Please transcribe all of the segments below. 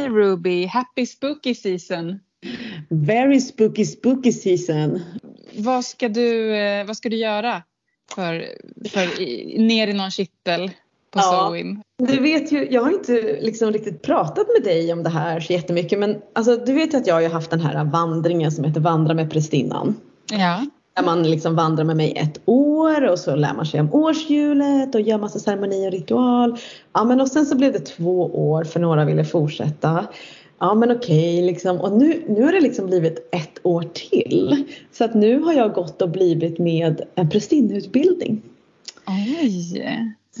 Hej Ruby, happy spooky season. Very spooky spooky season. Vad ska du, eh, vad ska du göra för, för ner i någon kittel på ja, Sowin? Du vet ju, jag har inte liksom riktigt pratat med dig om det här så jättemycket men alltså, du vet ju att jag har haft den här vandringen som heter Vandra med prästinnan. Ja. Där man liksom vandrar med mig ett år och så lär man sig om årshjulet och gör massa ceremoni och ritual. Ja men och sen så blev det två år för några ville fortsätta. Ja men okej liksom och nu, nu har det liksom blivit ett år till. Så att nu har jag gått och blivit med en prästinneutbildning. Oj!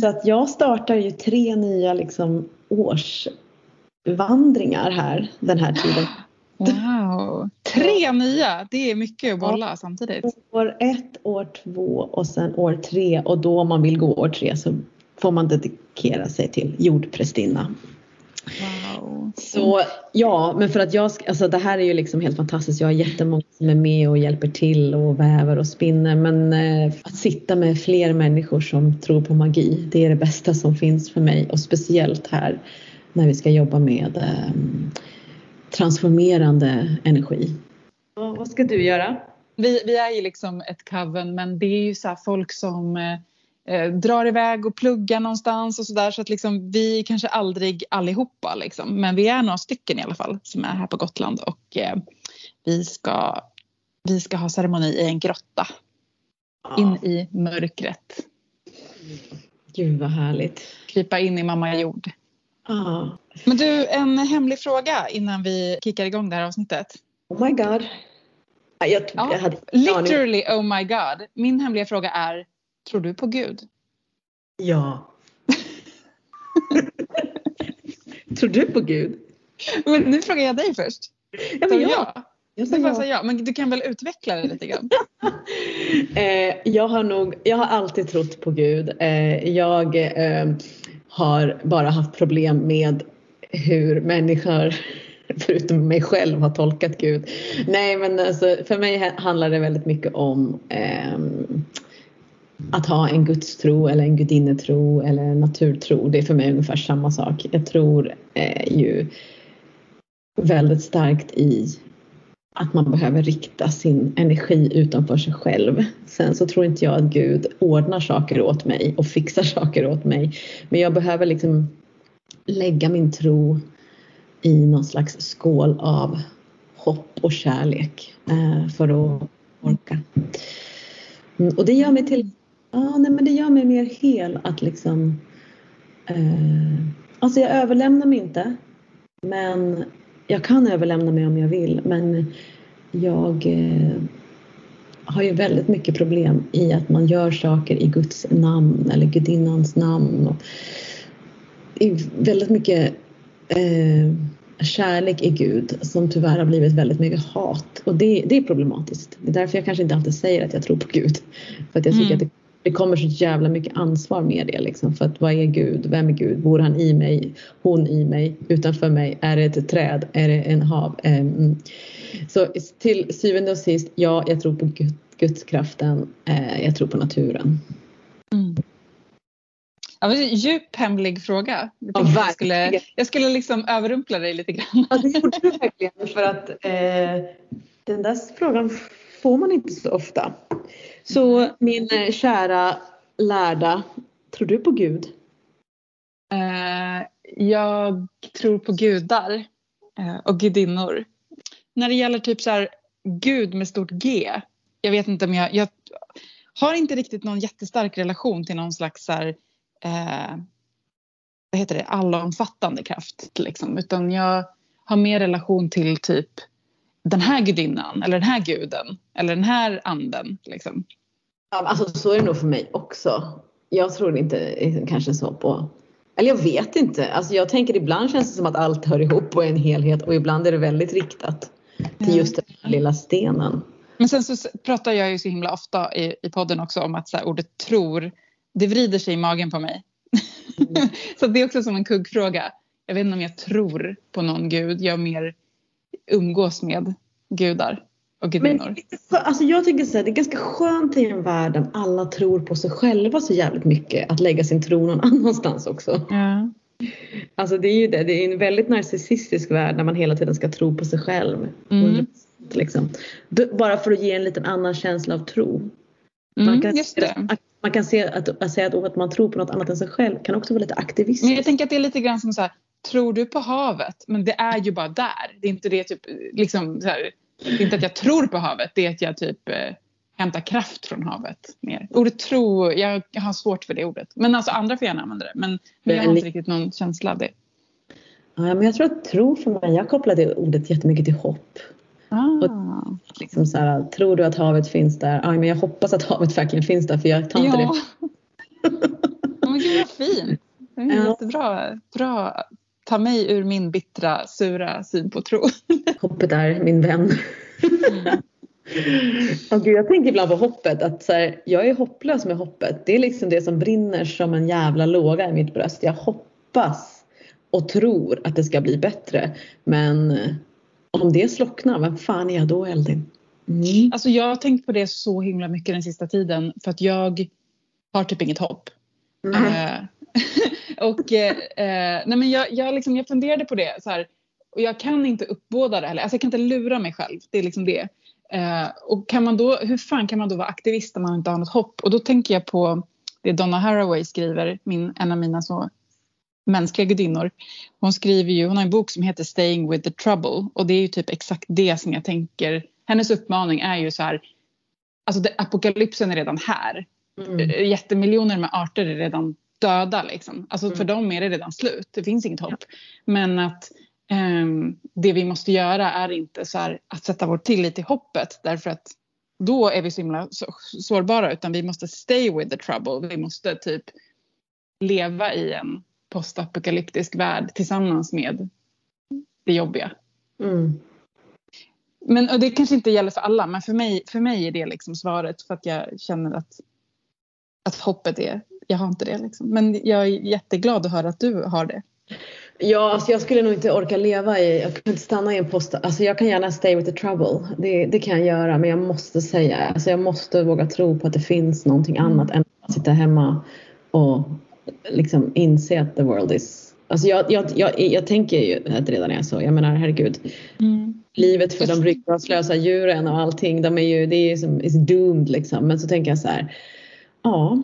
Så att jag startar ju tre nya liksom årsvandringar här den här tiden. Wow! Tre nya, det är mycket att bolla ja. samtidigt. År ett, år två och sen år tre och då om man vill gå år tre så får man dedikera sig till jordprästinna. Wow. Så ja, men för att jag, alltså det här är ju liksom helt fantastiskt. Jag har jättemånga som är med och hjälper till och väver och spinner. Men eh, att sitta med fler människor som tror på magi, det är det bästa som finns för mig och speciellt här när vi ska jobba med eh, transformerande energi. Och vad ska du göra? Vi, vi är ju liksom ett coven men det är ju så folk som eh, eh, drar iväg och pluggar någonstans och sådär så att liksom vi kanske aldrig allihopa liksom men vi är några stycken i alla fall som är här på Gotland och eh, vi ska vi ska ha ceremoni i en grotta ja. in i mörkret. Gud vad härligt. Krypa in i mamma jord. Ja. Men du, en hemlig fråga innan vi kickar igång det här avsnittet. Oh my god. Jag, ja, jag hade literally oh my god. Min hemliga fråga är, tror du på Gud? Ja. tror du på Gud? Men nu frågar jag dig först. Ja, men ja. ja. Jag sa ja. ja. Men du kan väl utveckla det lite grann? eh, jag har nog, jag har alltid trott på Gud. Eh, jag eh, har bara haft problem med hur människor förutom mig själv har tolkat Gud. Nej men alltså, för mig handlar det väldigt mycket om eh, att ha en gudstro eller en gudinnetro eller en naturtro. Det är för mig ungefär samma sak. Jag tror eh, ju väldigt starkt i att man behöver rikta sin energi utanför sig själv. Sen så tror inte jag att Gud ordnar saker åt mig och fixar saker åt mig. Men jag behöver liksom lägga min tro i någon slags skål av hopp och kärlek eh, för att orka. Mm, och det gör mig till, ja nej men det gör mig mer hel att liksom eh, Alltså jag överlämnar mig inte men jag kan överlämna mig om jag vill men jag eh, har ju väldigt mycket problem i att man gör saker i Guds namn eller gudinnans namn. Och väldigt mycket eh, kärlek i Gud som tyvärr har blivit väldigt mycket hat och det, det är problematiskt. Det är därför jag kanske inte alltid säger att jag tror på Gud. För att jag tycker mm. att det, det kommer så jävla mycket ansvar med det liksom. För att vad är Gud? Vem är Gud? Bor han i mig? Hon i mig? Utanför mig? Är det ett träd? Är det en hav? Um, så till syvende och sist, ja, jag tror på Gud, Gudskraften. Uh, jag tror på naturen. Mm. Ja, djup hemlig fråga. Jag, ja, jag, skulle, jag skulle liksom överrumpla dig lite grann. Ja, det gjorde du verkligen för att eh, den där frågan får man inte så ofta. Så min eh, kära lärda, tror du på Gud? Eh, jag tror på gudar eh, och gudinnor. När det gäller typ så här Gud med stort G. Jag vet inte om jag, jag har inte riktigt någon jättestark relation till någon slags så här, eh, vad heter det, allomfattande kraft. Liksom. Utan jag har mer relation till typ den här gudinnan eller den här guden eller den här anden. Liksom. Ja, alltså, så är det nog för mig också. Jag tror inte liksom, kanske så på eller jag vet inte. Alltså jag tänker ibland känns det som att allt hör ihop och är en helhet och ibland är det väldigt riktat till just den här lilla stenen. Men sen så pratar jag ju så himla ofta i, i podden också om att så ordet tror det vrider sig i magen på mig. Mm. så det är också som en kuggfråga. Jag vet inte om jag tror på någon gud. Jag mer umgås med gudar och gudinnor. Alltså jag tycker så här, det är ganska skönt i en värld där alla tror på sig själva så jävligt mycket att lägga sin tro någon annanstans också. Ja. Alltså det är ju det, det är en väldigt narcissistisk värld när man hela tiden ska tro på sig själv. Mm. Liksom. Bara för att ge en liten annan känsla av tro. Mm, Man kan. Man kan se att, att säga att, att man tror på något annat än sig själv kan också vara lite aktivistiskt. Men jag tänker att det är lite grann som så här, tror du på havet? Men det är ju bara där. Det är inte det typ, liksom så här, det är inte att jag tror på havet, det är att jag typ eh, hämtar kraft från havet mer. Ordet tro, jag, jag har svårt för det ordet. Men alltså andra får gärna använda det. Men, men jag har inte riktigt någon känsla av det. Ja, men jag tror att tro för mig, jag kopplar det ordet jättemycket till hopp. Ah. Liksom så här, tror du att havet finns där? Ja, men jag hoppas att havet verkligen finns där för jag tar inte Ja. det. Men gud vad fint. Det är Ja. jättebra. Bra. Ta mig ur min bittra, sura syn på tro. Hoppet är min vän. Och gud, jag tänker ibland på hoppet att så här, jag är hopplös med hoppet. Det är liksom det som brinner som en jävla låga i mitt bröst. Jag hoppas och tror att det ska bli bättre. Men om det slocknar, vem fan är jag då Eldin? Mm. Alltså jag har tänkt på det så himla mycket den sista tiden för att jag har typ inget hopp. Eh, och eh, eh, nej men jag, jag, liksom, jag funderade på det så här, och jag kan inte uppbåda det heller. Alltså jag kan inte lura mig själv. Det är liksom det. Eh, och kan man då, hur fan kan man då vara aktivist om man inte har något hopp? Och då tänker jag på det Donna Haraway skriver, min, en av mina så mänskliga gudinnor. Hon skriver ju, hon har en bok som heter Staying with the trouble och det är ju typ exakt det som jag tänker. Hennes uppmaning är ju så här, alltså det, apokalypsen är redan här. Mm. Jättemiljoner med arter är redan döda liksom. Alltså Mm. för dem är det redan slut. Det finns inget hopp. Men att ehm, det vi måste göra är inte så här att sätta vår tillit till hoppet därför att då är vi så himla så- sårbara utan vi måste stay with the trouble. Vi måste typ leva i en postapokalyptisk värld tillsammans med det jobbiga. Mm. Men och det kanske inte gäller för alla, men för mig, för mig är det liksom svaret för att jag känner att, att hoppet är, jag har inte det liksom. Men jag är jätteglad att höra att du har det. Ja, alltså jag skulle nog inte orka leva i, jag kan inte stanna i en post. Alltså jag kan gärna stay with the trouble. Det, det kan jag göra men jag måste säga, alltså jag måste våga tro på att det finns någonting annat än att sitta hemma och liksom inse att the world is Alltså jag, jag, jag, jag tänker ju att det redan är så. Jag menar herregud. Livet för de ryggradslösa djuren och allting. De är ju, det är ju som is doomed liksom. Men så tänker jag så här. Ja.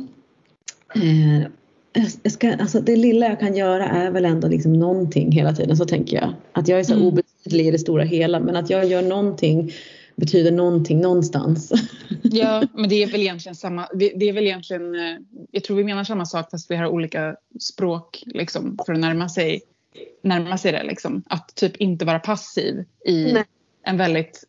Eh, jag ska, alltså det lilla jag kan göra är väl ändå liksom någonting hela tiden. Så tänker jag. Att jag är så Mm. obetydlig i det stora hela. Men att jag gör någonting betyder någonting någonstans. Ja, men det är väl egentligen samma. Det är väl egentligen, eh, jag tror vi menar samma sak fast vi har olika språk liksom, för att närma sig, närma sig det. Liksom. Att typ inte vara passiv i Nej. en väldigt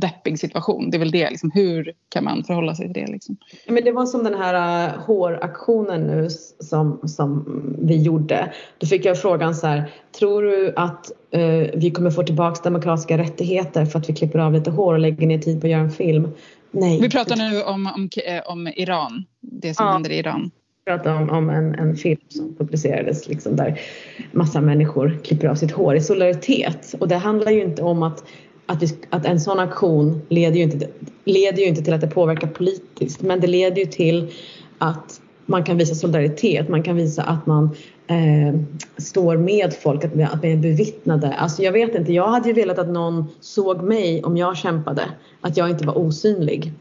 deppig situation. Det är väl det, liksom, hur kan man förhålla sig till det? Liksom? Men det var som den här uh, håraktionen nu som, som vi gjorde. Då fick jag frågan så här. Tror du att eh, vi kommer få tillbaka demokratiska rättigheter för att vi klipper av lite hår och lägger ner tid på att göra en film? Nej. Vi pratar nu om, om, eh, om Iran, det som Ja. händer i Iran. pratar om, om en, en film som publicerades liksom där massa människor klipper av sitt hår i solidaritet. Och det handlar ju inte om att, att, vi, att en sån aktion leder ju, inte, leder ju inte till att det påverkar politiskt men det leder ju till att man kan visa solidaritet, man kan visa att man eh, står med folk, att, att vi är bevittnade. Alltså jag vet inte, jag hade ju velat att någon såg mig om jag kämpade, att jag inte var osynlig.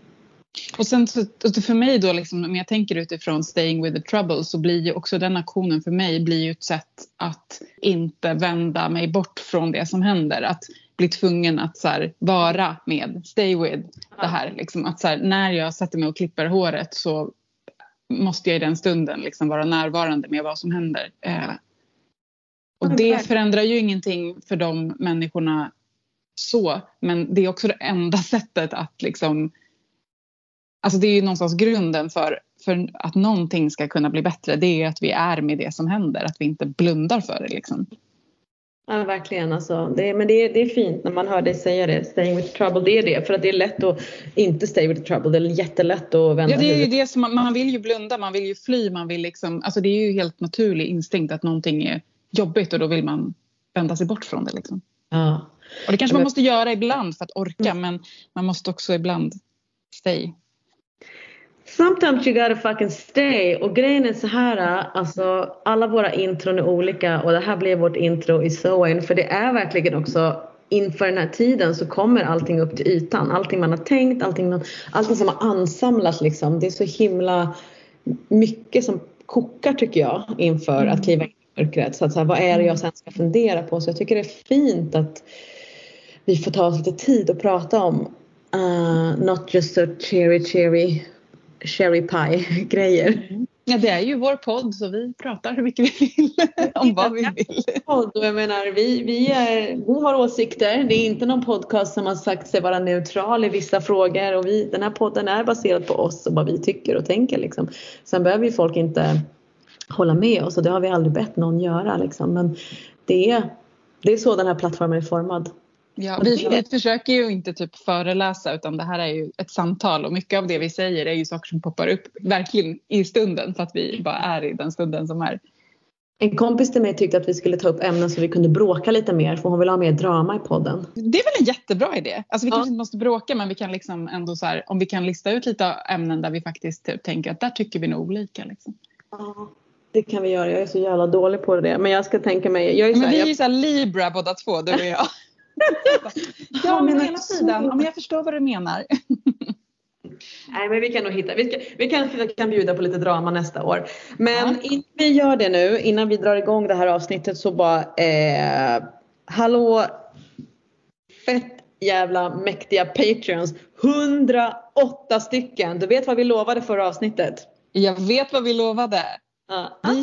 Och sen för mig då, liksom, om jag tänker utifrån Staying with the trouble så blir ju också den aktionen för mig blir ju ett sätt att inte vända mig bort från det som händer. Att bli tvungen att så här, vara med, stay with det här. Liksom, att så här, när jag sätter mig och klipper håret så måste jag i den stunden liksom vara närvarande med vad som händer. Eh, och det förändrar ju ingenting för de människorna så, men det är också det enda sättet att liksom Alltså det är ju någonstans grunden för, för att någonting ska kunna bli bättre. Det är att vi är med det som händer, att vi inte blundar för det. Liksom. Ja verkligen alltså. Det, men det är, det är fint när man hör dig säga det. Staying with trouble, det är det. För att det är lätt att inte stay with trouble. Det är jättelätt att vända Ja, det är ju det som man, man vill ju blunda, man vill ju fly, man vill liksom, alltså det är ju helt naturlig instinkt att någonting är jobbigt och då vill man vända sig bort från det. Liksom. Ja. Och det kanske man måste göra ibland för att orka, men man måste också ibland stay. Sometimes you gotta fucking stay. Och grejen är så här, alltså alla våra intron är olika och det här blir vårt intro i Soen för det är verkligen också inför den här tiden så kommer allting upp till ytan. Allting man har tänkt, allting, man, allting som har ansamlats liksom. Det är så himla mycket som kokar tycker jag inför mm. att kliva in i mörkret. Så att så här, vad är det jag sen ska fundera på? Så jag tycker det är fint att vi får ta oss lite tid att prata om uh, not just so cheery cheery cherry pie grejer. Mm. Ja, det är ju vår podd så vi pratar hur mycket vi vill om vad vi vill. Podd jag menar, vi, vi, är, vi har åsikter. Det är inte någon podcast som har sagt sig vara neutral i vissa frågor och vi, den här podden är baserad på oss och vad vi tycker och tänker. Liksom. Sen behöver ju folk inte hålla med oss och det har vi aldrig bett någon göra. Liksom. Men det är, det är så den här plattformen är formad. Ja, vi, vi försöker ju inte typ föreläsa utan det här är ju ett samtal och mycket av det vi säger är ju saker som poppar upp verkligen i stunden för att vi bara är i den stunden som är. En kompis till mig tyckte att vi skulle ta upp ämnen så vi kunde bråka lite mer för hon vill ha mer drama i podden. Det är väl en jättebra idé. Alltså vi ja. kanske inte måste bråka men vi kan liksom ändå så här, om vi kan lista ut lite ämnen där vi faktiskt typ tänker att där tycker vi nog olika. Liksom. Ja. Det kan vi göra. Jag är så jävla dålig på det. Men jag ska tänka mig. Jag är men här, vi är ju såhär Libra båda två, du och jag. Ja, men hela tiden. Om jag förstår vad du menar. Nej, men vi kan nog hitta. Vi, ska, vi kanske kan bjuda på lite drama nästa år. Men ja. innan vi gör det nu, innan vi drar igång det här avsnittet så bara eh, Hallå fett jävla mäktiga patreons. 108 stycken. Du vet vad vi lovade förra avsnittet? Jag vet vad vi lovade.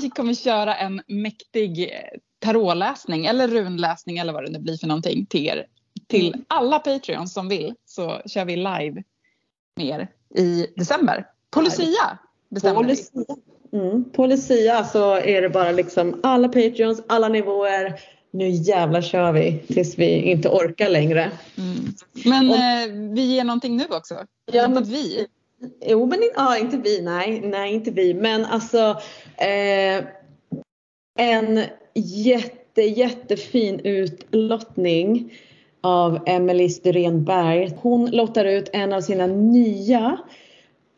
Vi kommer köra en mäktig tarotläsning eller runläsning eller vad det nu blir för någonting till er. Till mm. alla Patreons som vill så kör vi live med er i december. På Lucia bestämmer på Lucia. Mm. På Lucia så är det bara liksom alla Patreons, alla nivåer. Nu jävlar kör vi tills vi inte orkar längre. Mm. Men Och, eh, vi ger någonting nu också. Ja, men, vi. Jo men ja, inte vi, nej, nej inte vi. Men alltså eh, en jätte, jättefin utlottning av Emelie Styrenberg. Hon lottar ut en av sina nya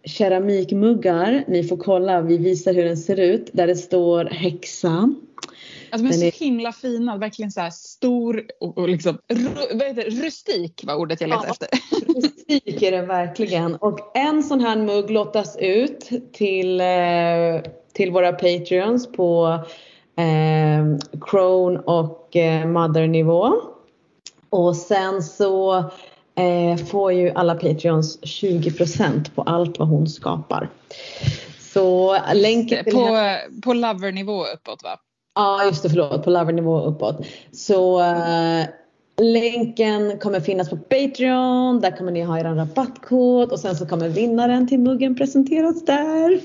keramikmuggar. Ni får kolla, vi visar hur den ser ut. Där det står häxan. Alltså, är så himla fina, verkligen så här stor och, och liksom, vad heter det? rustik var ordet jag letade ja, efter. Rustik är det verkligen. Och en sån här mugg lottas ut till, eh, till våra Patreons på eh, Crown och eh, Mother-nivå. Och sen så eh, får ju alla Patreons 20% på allt vad hon skapar. Så länken till På, på Lover-nivå uppåt va? Ja just det, förlåt. På Lover-nivå uppåt. Så eh, länken kommer finnas på Patreon. Där kommer ni ha er rabattkod och sen så kommer vinnaren till muggen presenteras där.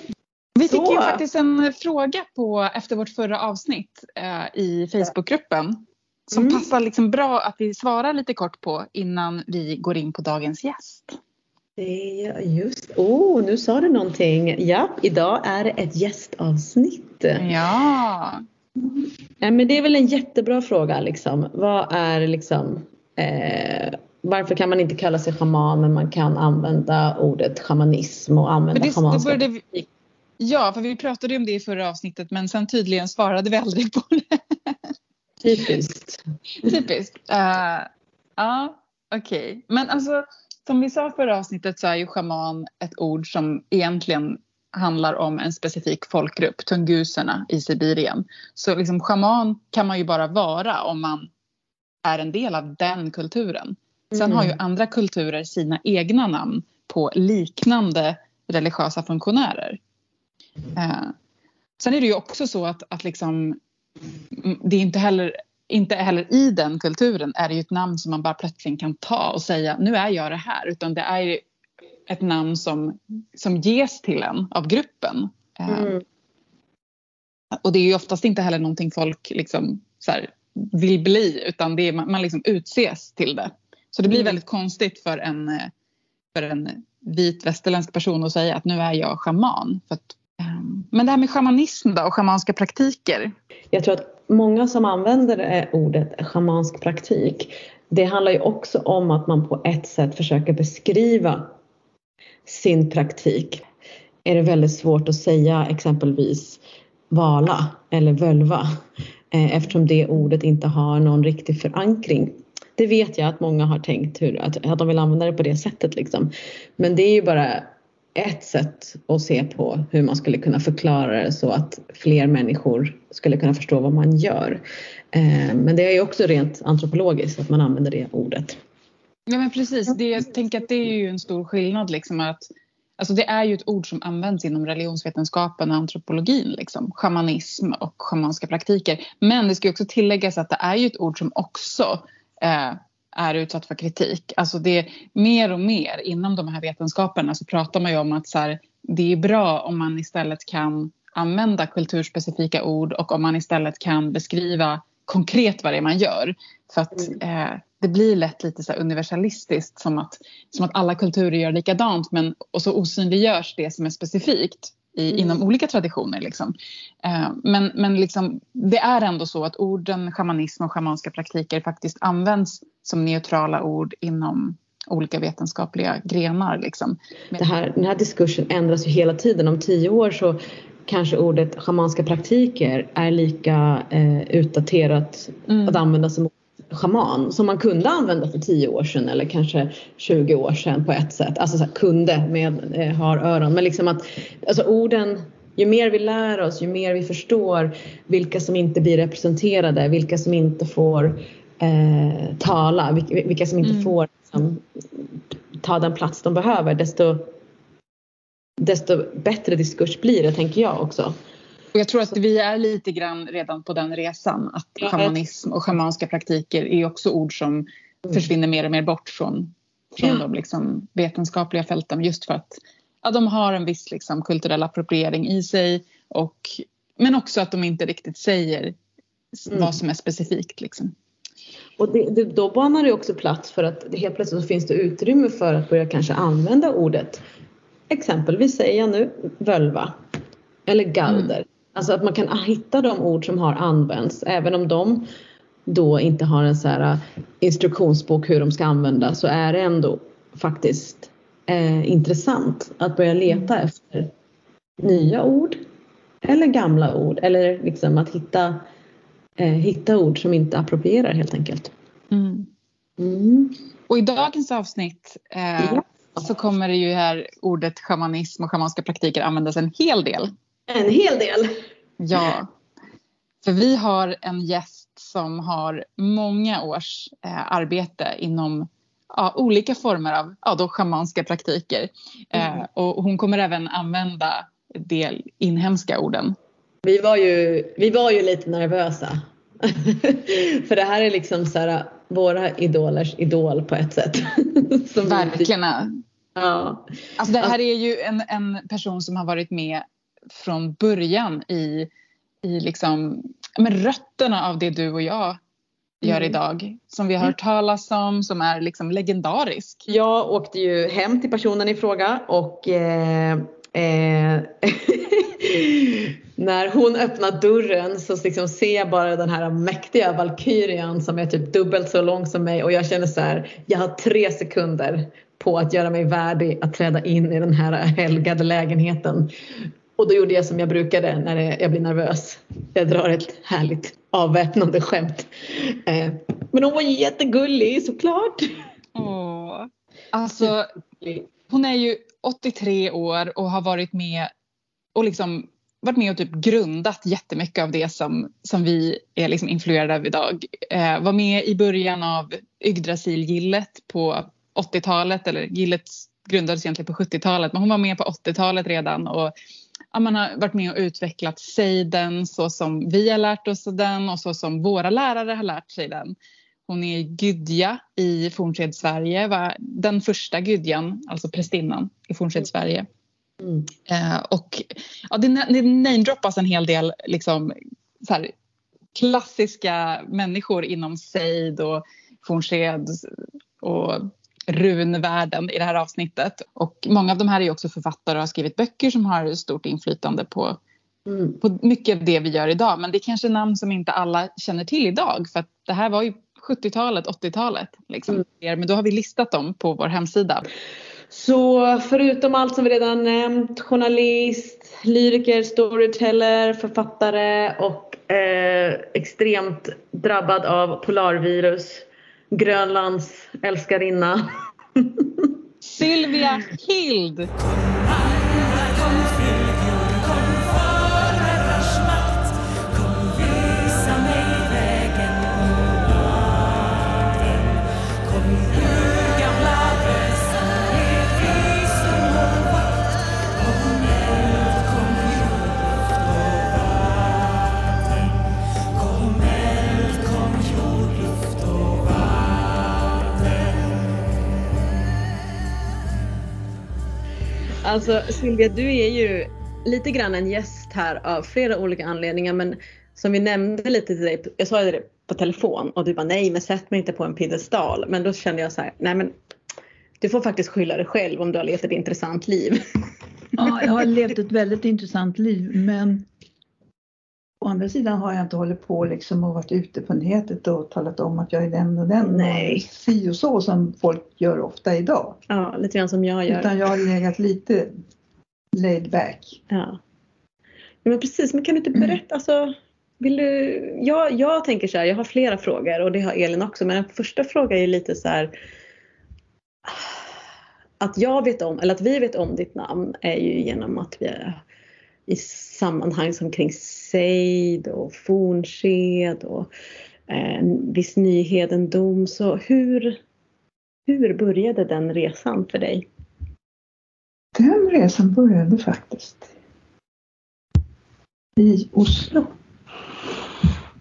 Vi fick ju faktiskt en fråga på, efter vårt förra avsnitt eh, i Facebookgruppen som mm. passar liksom bra att vi svarar lite kort på innan vi går in på dagens gäst. Just oh, nu sa du någonting. Ja, idag är det ett gästavsnitt. Ja. Ja men det är väl en jättebra fråga. Liksom. Vad är liksom, eh, varför kan man inte kalla sig schaman men man kan använda ordet schamanism och använda det, schamanska det Ja, för vi pratade om det i förra avsnittet men sen tydligen svarade vi aldrig på det. Typiskt. Typiskt. Uh, ja, okej. Okay. Men alltså som vi sa förra avsnittet så är ju schaman ett ord som egentligen handlar om en specifik folkgrupp, tunguserna i Sibirien. Så liksom schaman kan man ju bara vara om man är en del av den kulturen. Sen mm. har ju andra kulturer sina egna namn på liknande religiösa funktionärer. Eh, sen är det ju också så att, att liksom, det är inte heller, inte heller i den kulturen är det ju ett namn som man bara plötsligt kan ta och säga nu är jag det här utan det är ju ett namn som, som ges till en av gruppen. Eh, mm. Och det är ju oftast inte heller någonting folk liksom, så här, vill bli utan det är, man, man liksom utses till det. Så det blir mm. väldigt konstigt för en, eh, för en vit västerländsk person att säga att nu är jag shaman. För att Ehm, men det här med shamanism då och shamanska praktiker? Jag tror att många som använder ordet shamansk praktik det handlar ju också om att man på ett sätt försöker beskriva sin praktik. är det väldigt svårt att säga exempelvis vala eller völva eh, eftersom det ordet inte har någon riktig förankring. Det vet jag att många har tänkt hur, att, att de vill använda det på det sättet liksom. Men det är ju bara ett sätt att se på hur man skulle kunna förklara det så att fler människor skulle kunna förstå vad man gör. Eh, men det är ju också rent antropologiskt att man använder det ordet. Ja men precis, det, jag tänker att det är ju en stor skillnad liksom att Alltså det är ju ett ord som används inom religionsvetenskapen och antropologin, liksom, shamanism och schamanska praktiker. Men det ska också tilläggas att det är ju ett ord som också eh, är utsatt för kritik. Alltså det mer och mer inom de här vetenskaperna så pratar man ju om att så här, det är bra om man istället kan använda kulturspecifika ord och om man istället kan beskriva konkret vad det är man gör. För att mm. eh, det blir lätt lite så universalistiskt som att, som att alla kulturer gör likadant men, och så osynliggörs det som är specifikt i, mm. inom olika traditioner. Liksom. Eh, men men liksom, det är ändå så att orden shamanism och schamanska praktiker faktiskt används som neutrala ord inom olika vetenskapliga grenar. Liksom. Det här, den här diskursen ändras ju hela tiden. Om tio år så kanske ordet schamanska praktiker är lika eh, utdaterat mm. att använda som schaman som man kunde använda för 10 år sedan eller kanske 20 år sedan på ett sätt. Alltså så här, kunde med eh, har öron. Men liksom att alltså orden, ju mer vi lär oss, ju mer vi förstår vilka som inte blir representerade, vilka som inte får eh, tala, vilka, vilka, som inte mm. får liksom, ta den plats de behöver, desto, desto bättre diskurs blir det tänker jag också. Och jag tror att vi är lite grann redan på den resan. Att shamanism och schamanska praktiker är också ord som mm. försvinner mer och mer bort från, från ja. de liksom vetenskapliga fälten. Just för att ja, de har en viss liksom kulturell appropriering i sig. Och, men också att de inte riktigt säger mm. vad som är specifikt. Liksom. Och det, det, då banar det också plats för att helt plötsligt så finns det utrymme för att börja kanske använda ordet. Exempelvis säger jag nu völva eller galder. Mm. Alltså att man kan hitta de ord som har använts även om de då inte har en så här äh, instruktionsbok hur de ska användas så är det ändå faktiskt eh, intressant att börja leta mm. efter nya ord eller gamla ord eller liksom att hitta, eh, hitta ord som inte approprierar helt enkelt. Mm. Mm. Och i dagens avsnitt eh, ja. så kommer det ju här ordet shamanism och schamanska praktiker användas en hel del en hel del. Ja, för vi har en gäst som har många års eh, arbete inom ja, olika former av ja, då schamanska praktiker. Eh, mm. och hon kommer även använda del inhemska orden. Vi var ju, vi var ju lite nervösa. för det här är liksom så här, våra idolers idol på ett sätt. Verkligen. Ja. Alltså det här är ju en, en person som har varit med från början i, i liksom, men rötterna av det du och jag gör mm. idag. Som vi har hört talas om, som är liksom legendarisk. Jag åkte ju hem till personen i fråga och eh, eh, när hon öppnar dörren så liksom ser jag bara den här mäktiga valkyrian som är typ dubbelt så lång som mig och jag känner så här, jag har tre sekunder på att göra mig värdig att träda in i den här helgade lägenheten. Och då gjorde jag som jag brukade när jag blir nervös. Jag drar ett härligt avväpnande skämt. Eh, men hon var jättegullig såklart. Åh. Alltså, hon är ju 83 år och har varit med och liksom varit med och typ grundat jättemycket av det som, som vi är liksom influerade av idag. Eh, var med i början av Yggdrasil-gillet på 80-talet eller gillet grundades egentligen på 70-talet men hon var med på 80-talet redan och ja, man har varit med och utvecklat Seiden så som vi har lärt oss den och så som våra lärare har lärt sig den. Hon är gudja i Fornsed-Sverige, var den första gudjan, alltså prästinnan i Fornsed-Sverige. Mm. Eh, och ja, det, det namedroppas en hel del liksom, så här, klassiska människor inom Seid och Fornsed och runvärlden i det här avsnittet. Och många av de här är också författare och har skrivit böcker som har stort inflytande på, mm. på mycket av det vi gör idag. Men det är kanske namn som inte alla känner till idag för att det här var ju 70-talet, 80-talet. Liksom. Mm. Men då har vi listat dem på vår hemsida. Så förutom allt som vi redan nämnt, journalist, lyriker, storyteller, författare och eh, extremt drabbad av polarvirus, Grönlands älskarinna. Sylvia Hild! Alltså Silvia, du är ju lite grann en gäst här av flera olika anledningar men som vi nämnde lite till dig, jag sa det på telefon och du bara nej men sätt mig inte på en piedestal. Men då kände jag så här, nej men du får faktiskt skylla dig själv om du har levt ett intressant liv. Ja, jag har levt ett väldigt intressant liv men å andra sidan har jag inte hållit på liksom och varit ute på nätet och talat om att jag är den och den. Nej. Si och så som folk gör ofta idag. Ja, lite grann som jag gör. Utan jag har legat lite laid back. Ja. ja men precis, men kan du inte berätta, alltså, vill du, jag, jag tänker så här, jag har flera frågor och det har Elin också men den första frågan är lite så här att jag vet om, eller att vi vet om ditt namn är ju genom att vi är i sammanhang som kring sejd och fornsked och eh, viss nyhedendom. Så hur, hur började den resan för dig? Den resan började faktiskt i Oslo.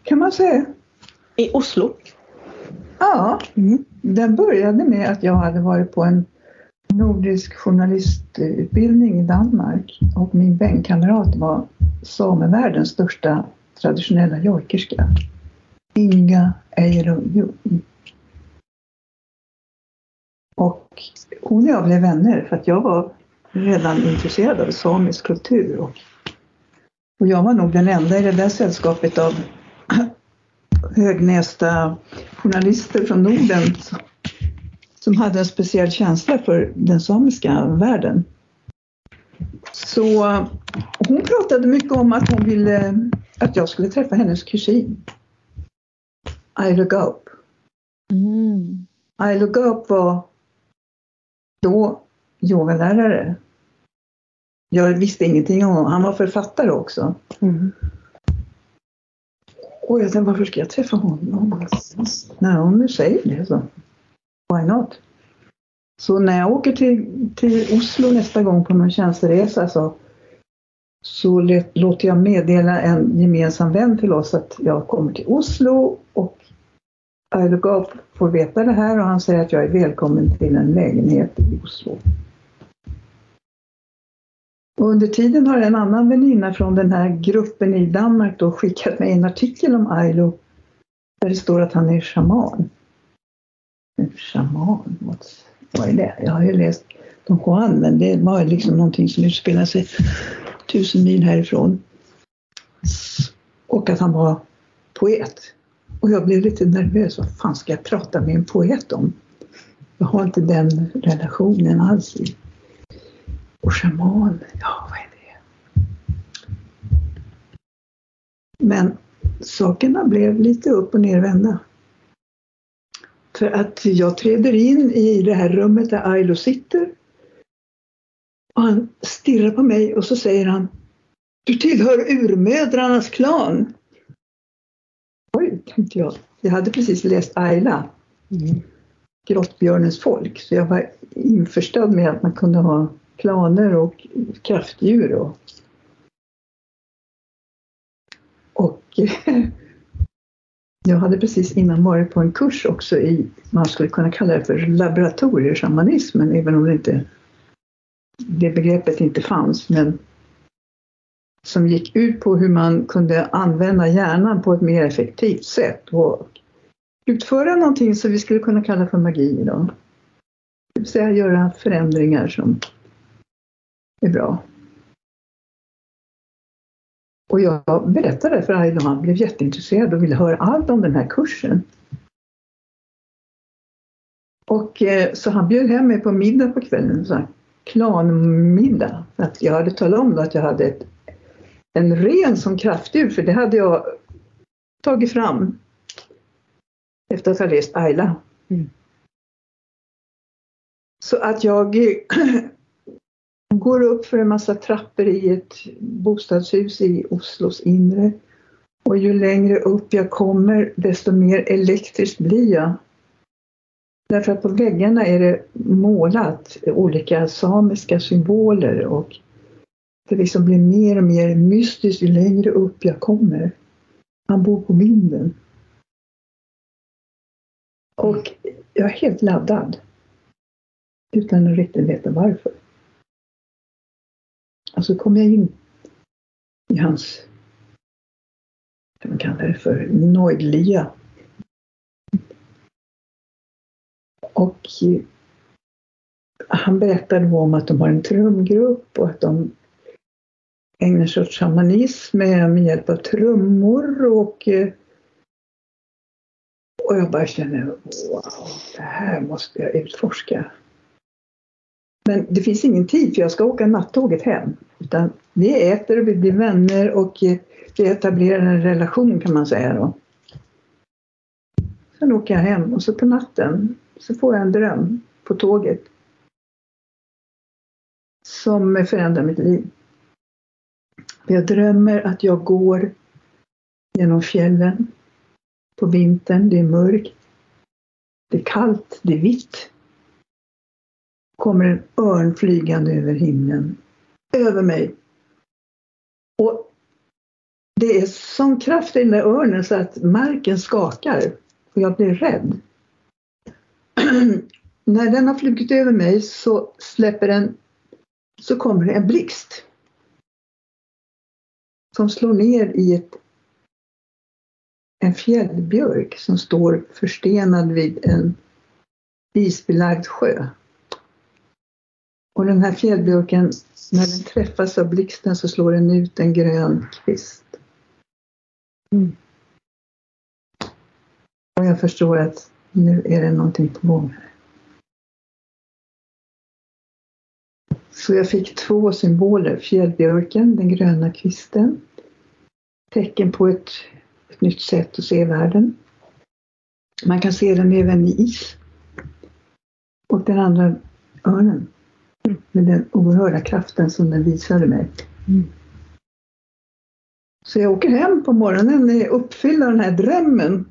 Kan man säga. I Oslo? Ja, Mm. den började med att jag hade varit på en nordisk journalistutbildning i Danmark och min bänkkamrat var samevärldens största traditionella jojkerska. Inga Eiro Och hon och jag blev vänner för att jag var redan intresserad av samisk kultur. Och, och jag var nog den enda i det där sällskapet av högnästa journalister från Norden som hade en speciell känsla för den samiska världen. Så hon pratade mycket om att hon ville att jag skulle träffa hennes kusin. Ailo Gaup. Mm. Ailo Gaup var då yogalärare. Jag visste ingenting om honom. Han var författare också. Mm. Och jag tänkte, varför ska jag träffa honom? Nej, om du säger det så. Why not? Så när jag åker till, till Oslo nästa gång på någon tjänsteresa så, så let, låter jag meddela en gemensam vän till oss att jag kommer till Oslo och Ailo Gaup får veta det här och han säger att jag är välkommen till en lägenhet i Oslo. Och under tiden har en annan väninna från den här gruppen i Danmark då skickat mig en artikel om Ailo där det står att han är shaman. En shaman, vad är det? Jag har ju läst Don Juan men det var liksom någonting som utspelar sig tusen mil härifrån. Och att han var poet. Och jag blev lite nervös. Vad fan ska jag prata med en poet om? Jag har inte den relationen alls. Och shaman, ja vad är det? Men sakerna blev lite upp och nervända. För att jag träder in i det här rummet där Ailo sitter. Och han stirrar på mig och så säger han Du tillhör urmödrarnas klan. Oj, tänkte jag. Jag hade precis läst Ayla. Mm. Grottbjörnens folk. Så jag var införstådd med att man kunde ha klaner och kraftdjur. Och, och jag hade precis innan varit på en kurs också i, man skulle kunna kalla det för laboratorieshamanismen, även om det inte det begreppet inte fanns. Men som gick ut på hur man kunde använda hjärnan på ett mer effektivt sätt och utföra någonting som vi skulle kunna kalla för magi idag. Det vill säga göra förändringar som är bra. Och jag berättade för Ailo, han blev jätteintresserad och ville höra allt om den här kursen. Och eh, så han bjöd hem mig på middag på kvällen, så här, klanmiddag. Att jag hade talat om att jag hade ett, en ren som kraftdjur, för det hade jag tagit fram efter att ha läst Ayla. Mm. Så att jag går upp för en massa trappor i ett bostadshus i Oslos inre. Och ju längre upp jag kommer desto mer elektriskt blir jag. Därför att på väggarna är det målat olika samiska symboler och det liksom blir mer och mer mystiskt ju längre upp jag kommer. Han bor på vinden. Och jag är helt laddad. Utan att riktigt veta varför. Alltså, och så kom jag in i hans, vad man kallar det för, nojdlia. Och eh, han berättade om att de har en trumgrupp och att de ägnar sig åt shamanism med hjälp av trummor och eh, och jag bara känner, wow, det här måste jag utforska. Men det finns ingen tid för jag ska åka nattåget hem. Utan vi äter och vi blir vänner och eh, vi etablerar en relation kan man säga då. Sen åker jag hem och så på natten så får jag en dröm på tåget. Som förändrar mitt liv. Jag drömmer att jag går genom fjällen på vintern. Det är mörkt. Det är kallt, det är vitt kommer en örn flygande över himlen. Över mig. Och det är sån kraft i den där örnen så att marken skakar. Och jag blir rädd. När den har flugit över mig så släpper den så kommer det en blixt. Som slår ner i ett en fjällbjörk som står förstenad vid en isbelagd sjö. Och den här fjällbjörken, när den träffas av blixten så slår den ut en grön kvist. Mm. Och jag förstår att nu är det någonting på gång här. Så jag fick två symboler, fjällbjörken, den gröna kvisten, tecken på ett ett nytt sätt att se världen. Man kan se den även i is. Och den andra örnen. Med den oerhörda kraften som den visade mig. Mm. Så jag åker hem på morgonen uppfylld av den här drömmen.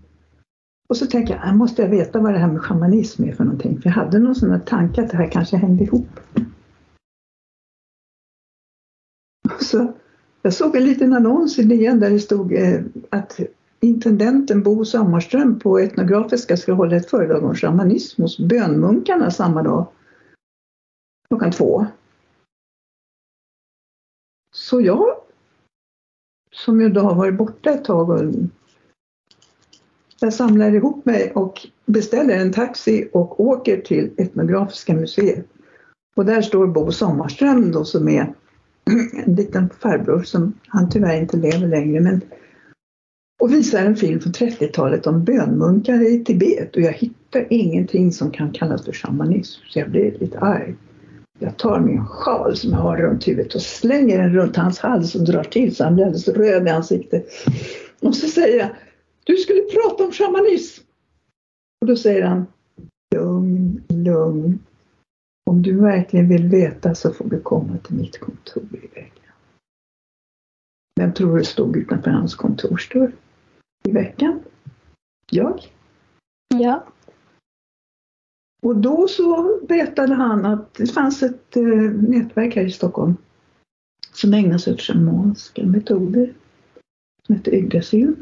Och så tänker jag, jag måste jag veta vad det här med shamanism är för någonting. För jag hade någon sån här tanke att det här kanske hängde ihop. Så jag såg en liten annons i DN där det stod eh, att intendenten Bo Sommarström på Etnografiska ska hålla ett föredrag om shamanism hos bönmunkarna samma dag klockan två. Så jag, som ju då har varit borta ett tag, och jag samlar ihop mig och beställer en taxi och åker till Etnografiska museet. Och där står Bo Sommarström då som är en liten farbror som han tyvärr inte lever längre men och visar en film från 30-talet om bönmunkar i Tibet och jag hittar ingenting som kan kallas för shamanism så jag blir lite arg. Jag tar min sjal som jag har runt huvudet och slänger den runt hans hals och drar till så han blir alldeles röd i ansiktet. Och så säger jag, du skulle prata om shamanism. Och då säger han, lugn, lugn. Om du verkligen vill veta så får du komma till mitt kontor i veckan. Vem tror du stod utanför hans kontorsdörr? i veckan. Jag. Ja. Och då så berättade han att det fanns ett eh, nätverk här i Stockholm som ägnar sig åt shamanska metoder som heter Yggdrasil.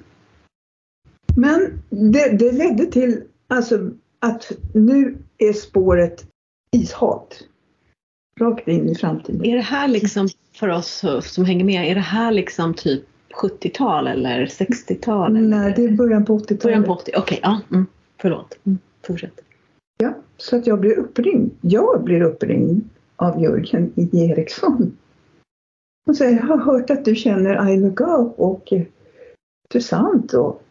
Men det, det ledde till alltså, att nu är spåret ishat. Rakt in i framtiden. Är det här liksom för oss som hänger med, är det här liksom typ 70-tal eller 60-tal? Nej, det är början på 80-talet. Början på 80, okej, okay, ja. Mm, förlåt. Mm, fortsätt. Ja, så att jag blir uppringd. Jag blir uppringd av Jörgen I. Eriksson. Han säger, jag har hört att du känner Ailo Gaup och eh, intressant. Och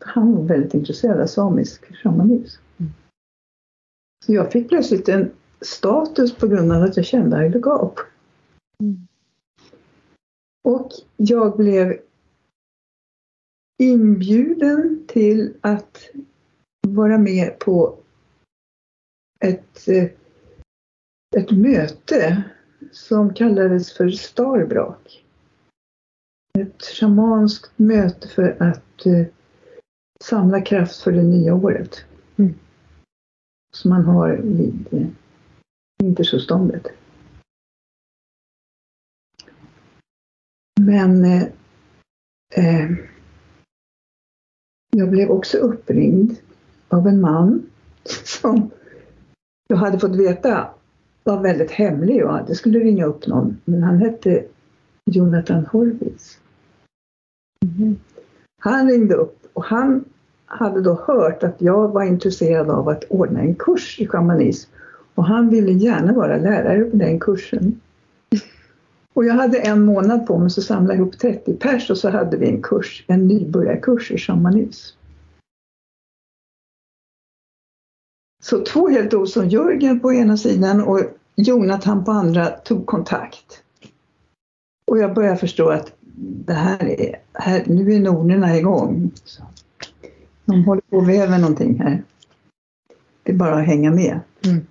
han var väldigt intresserad av samisk shamanism. Mm. Så jag fick plötsligt en status på grund av att jag kände Ayla Gap. Mm. Och jag blev inbjuden till att vara med på ett, eh, ett möte som kallades för Starbrak. Ett shamanskt möte för att eh, samla kraft för det nya året. Mm. Som man har vid eh, vintersolståndet. Men eh, eh, jag blev också uppringd av en man som jag hade fått veta var väldigt hemlig och hade skulle ringa upp någon. Men han hette Jonathan Horvitz. Mm. Han ringde upp och han hade då hört att jag var intresserad av att ordna en kurs i shamanism. Och han ville gärna vara lärare på den kursen. Och jag hade en månad på mig att samla ihop 30 pers och så hade vi en kurs, en nybörjarkurs i shamanism. Så två helt oson, Jörgen på ena sidan och Jonathan på andra tog kontakt. Och jag började förstå att det här är, här, nu är nornerna igång. Så de håller på att väva någonting här. Det är bara att hänga med. Mm.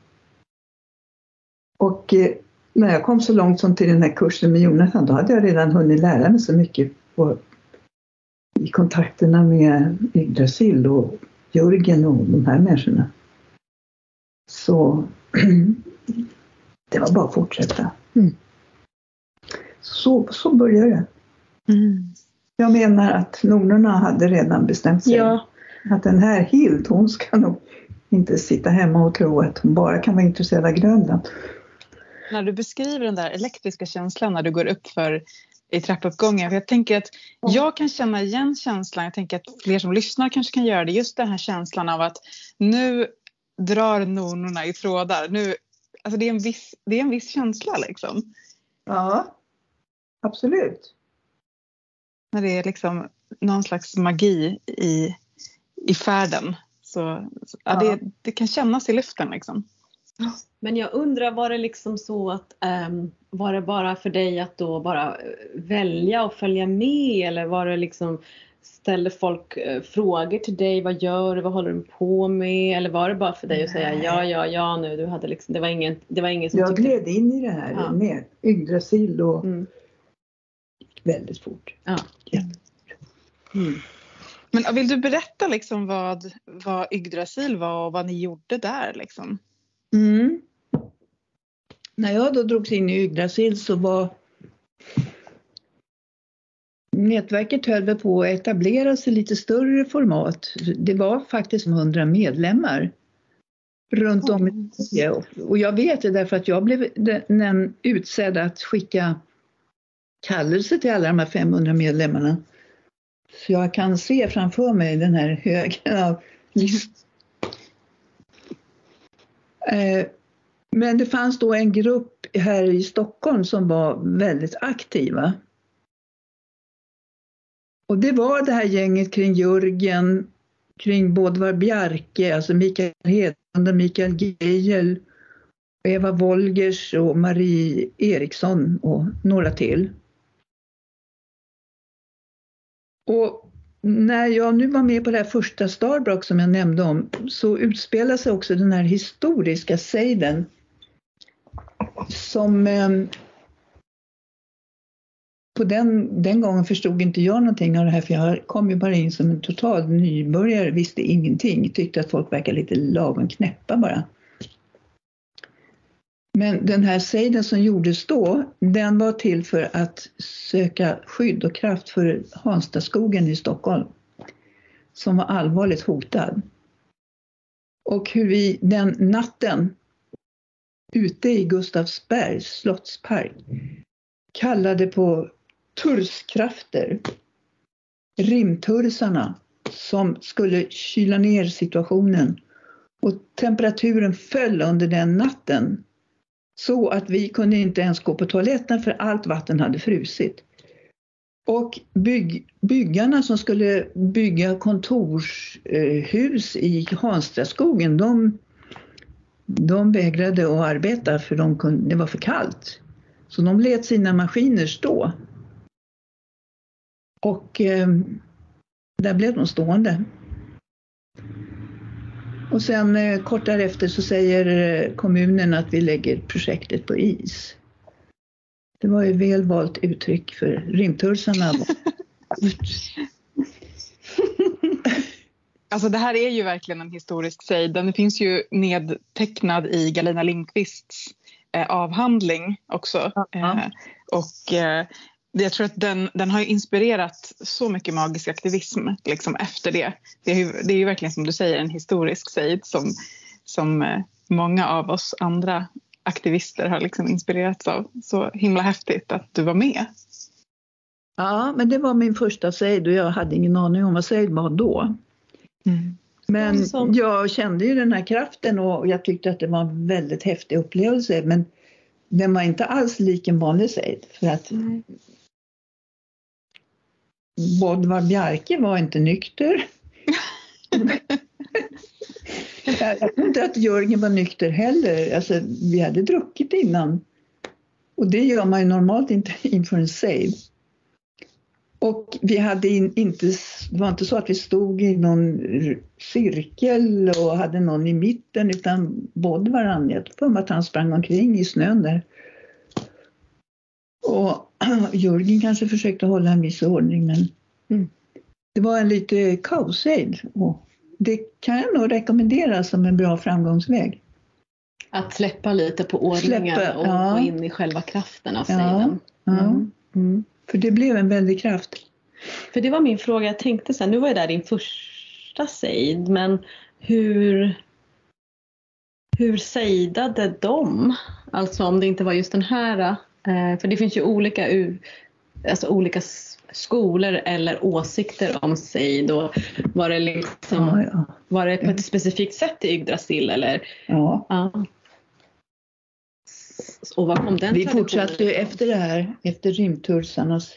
Och eh, när jag kom så långt som till den här kursen med Jonathan, då hade jag redan hunnit lära mig så mycket på, i kontakterna med Yggdrasil och Jörgen och de här människorna. Så det var bara att fortsätta. Mm. Så, så började det. Mm. Jag menar att nornorna hade redan bestämt sig. Ja, Att den här Hild, hon ska nog inte sitta hemma och tro att hon bara kan vara intresserad av Grönland. när du beskriver den där elektriska känslan när du går upp för i trappuppgången. För jag tänker att jag kan känna igen känslan. Jag tänker att fler som lyssnar kanske kan göra det. Just den här känslan av att nu drar nornorna i trådar. Nu, alltså det, är en viss, det är en viss känsla liksom. Ja, absolut. När det är liksom någon slags magi i, i färden. Så, så ja, Ja. det, det kan kännas i luften liksom. Men jag undrar, var det liksom så att ehm, var det bara för dig att då bara eh, välja och följa med eller var det liksom ställde folk eh, frågor till dig, vad gör du, vad håller du på med? Eller var det bara för dig att säga ja, ja, ja nu, du hade liksom, det var ingen, det var ingen som Jag tyckte... gled in i det här Ja. med Yggdrasil och Mm. väldigt fort. Ja. Mm. Men vill du berätta liksom vad, vad Yggdrasil var och vad ni gjorde där liksom? Mm. När jag då drogs in i Yggdrasil så var nätverket höll på att etablera sig i lite större format. Det var faktiskt 100 medlemmar runt om i Sverige. Och- jag vet det därför att jag blev den- utsedd att skicka kallelse till alla de här 500 medlemmarna. Så jag kan se framför mig den här högen av listor. Eh, Men det fanns då en grupp här i Stockholm som var väldigt aktiva. Och det var det här gänget kring Jörgen, kring Bodvar Bjarke, alltså Mikael Hedlund och Mikael Geijel, Eva Wolgers och Marie Eriksson och några till. Och när jag nu var med på det här första Starbrock som jag nämnde om så utspelar sig också den här historiska sejden som eh, på den, den gången förstod inte jag någonting av det här för jag kom ju bara in som en total nybörjare, visste ingenting, tyckte att folk verkade lite lagom knäppa bara. Men den här sejden som gjordes då, den var till för att söka skydd och kraft för Hanstaskogen i Stockholm som var allvarligt hotad. Och hur vi den natten ute i Gustavsbergs slottspark kallade på turskrafter, rimtursarna som skulle kyla ner situationen. Och temperaturen föll under den natten så att vi kunde inte ens gå på toaletten för allt vatten hade frusit. Och bygg, byggarna som skulle bygga kontorshus i Hanstraskogen, de, de vägrade att arbeta för de kunde, det var för kallt. Så de lät sina maskiner stå. Och eh, där blev de stående. Och sen eh, kort därefter så säger eh, kommunen att vi lägger projektet på is. Det var ju väl valt uttryck för rimtursarna. Alltså det här är ju verkligen en historisk sejd. Den finns ju nedtecknad i Galina Lindqvists eh, avhandling också. Ja. Eh, och eh, jag tror att den, den har inspirerat så mycket magisk aktivism liksom efter det. Det är, ju, det är ju verkligen som du säger en historisk sejd som, som eh, många av oss andra aktivister har liksom inspirerats av. Så himla häftigt att du var med. Ja, men det var min första sejd och jag hade ingen aning om vad sejd var då. Men Ja, som- jag kände ju den här kraften och jag tyckte att det var en väldigt häftig upplevelse. Men den var inte alls lik en vanlig sejd. För att Bodvar Bjarke var inte nykter. jag tror inte att Jörgen var nykter heller. Alltså, vi hade druckit innan. Och det gör man ju normalt inte inför en sejd. Och vi hade in, inte, det var inte så att vi stod i någon cirkel och hade någon i mitten utan varandra. Jag tror att han sprang omkring i snön där. Och Jörgen kanske försökte hålla en viss ordning men Mm. det var en lite kaosejd. Och det kan jag nog rekommendera som en bra framgångsväg. Att släppa lite på ordningen Släppa, och ja. gå in i själva kraften av Ja. Mm. Mm. För det blev en väldig kraft. För det var min fråga, jag tänkte så här, nu var ju det här din första sejd, men hur, hur sejdade de? Alltså om det inte var just den här, för det finns ju olika, alltså olika skolor eller åsikter om sejd och var det, liksom, Ja, ja. var det på ett specifikt sätt i Yggdrasil eller? ja. Ja. Och var kom den Vi fortsatte ju efter det här, efter rimtursarnas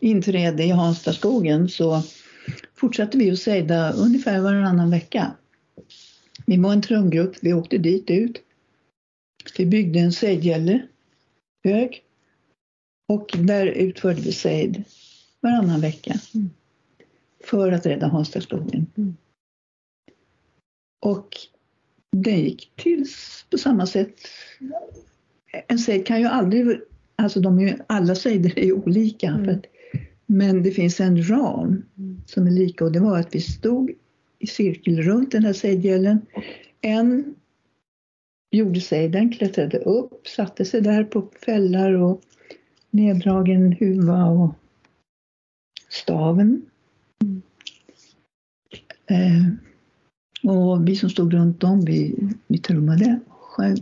inträde i Hanstaskogen så fortsatte vi att sejda ungefär varannan vecka. Vi var en trumgrupp, vi åkte dit ut. Vi byggde en sejdgälle, hög. Och där utförde vi sejd varannan vecka. Mm. För att rädda Hanstaskogen. Mm. Och det gick till på samma sätt. En sejd kan ju aldrig, alltså de är ju, alla sejder är ju olika. Mm. För att, men det finns en ram Mm. som är lika och det var att vi stod i cirkel runt den här sejdgällen. En gjorde sejden, klättrade upp, satte sig där på fällar och neddragen huva och staven. Eh, och vi som stod runt om, vi, vi trummade och sjöng.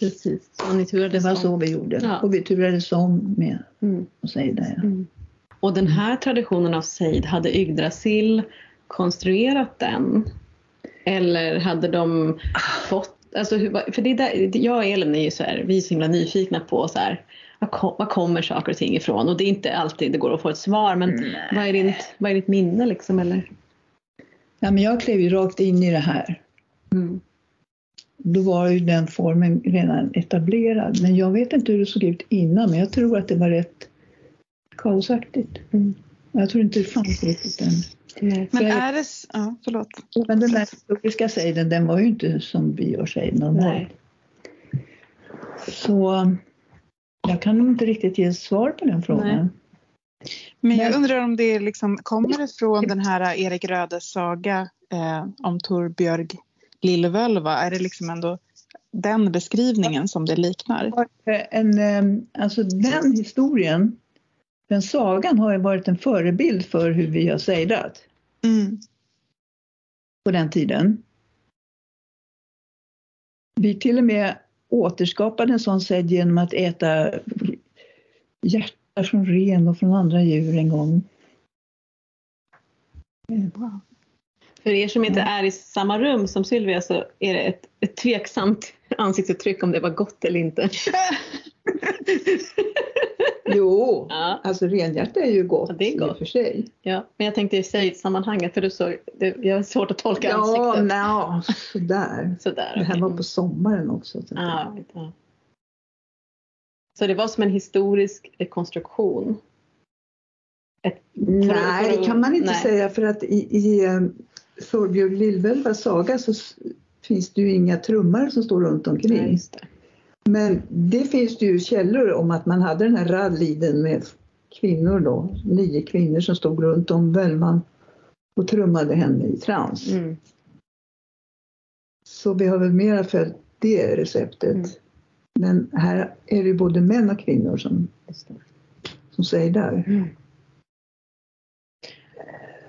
Precis, och ni Det turades var om. så vi gjorde. Ja. Och vi turades om med Mm. att sejda. Ja. Mm. Och den här traditionen av sejd, hade Yggdrasil konstruerat den? Eller hade de fått, alltså, hur- för det är där, jag och Elin är ju så här, vi är så himla nyfikna på så här, var, kom, var kommer saker och ting ifrån? Och det är inte alltid det går att få ett svar, men vad är, ditt, vad är ditt minne liksom? Eller? Ja, men jag klev ju rakt in i det här. Mm. Då var ju den formen redan etablerad. Men jag vet inte hur det såg ut innan, men jag tror att det var rätt kaosaktigt. Mm. Jag tror inte det fanns riktigt än. Men är det... Ja, förlåt. Men den där historiska sejden, den var ju inte som vi gör sejd normalt. Nej. Så jag kan nog inte riktigt ge svar på den frågan. Nej. Men jag undrar om det liksom, kommer det från den här Erik Rödes saga eh, om Torbjörg Lillvölva? Är det liksom ändå den beskrivningen som det liknar? En, eh, alltså den historien, den sagan har ju varit en förebild för hur vi har sejdat Mm. på den tiden. Vi till och med återskapade en sån sejd genom att äta hjärta från ren och från andra djur en gång. För er som inte är i samma rum som Sylvia så är det ett, ett tveksamt ansiktsuttryck om det var gott eller inte. Jo, Ja. alltså renhjärta är ju gott Ja, det är i gott. och för sig. Ja, men jag tänkte i Seid-sammanhanget för du såg, det, jag har svårt att tolka Ja, ansiktet. nja, sådär. Sådär. Det här okej. var på sommaren också. Så, vet jag. Så det var som en historisk konstruktion? Ett, Nej, det kan man inte nej. säga för att i, i eh, Thorbjörn Lillvälvas saga så finns det ju inga trummar som står runt omkring. Nej. Men det finns det ju källor om att man hade den här ralliden med kvinnor då, nio kvinnor som stod runt om Bellman och trummade henne i trans. Mm. Så vi har väl mera följt det receptet. Mm. Men här är det både män och kvinnor som, som säger där. Mm.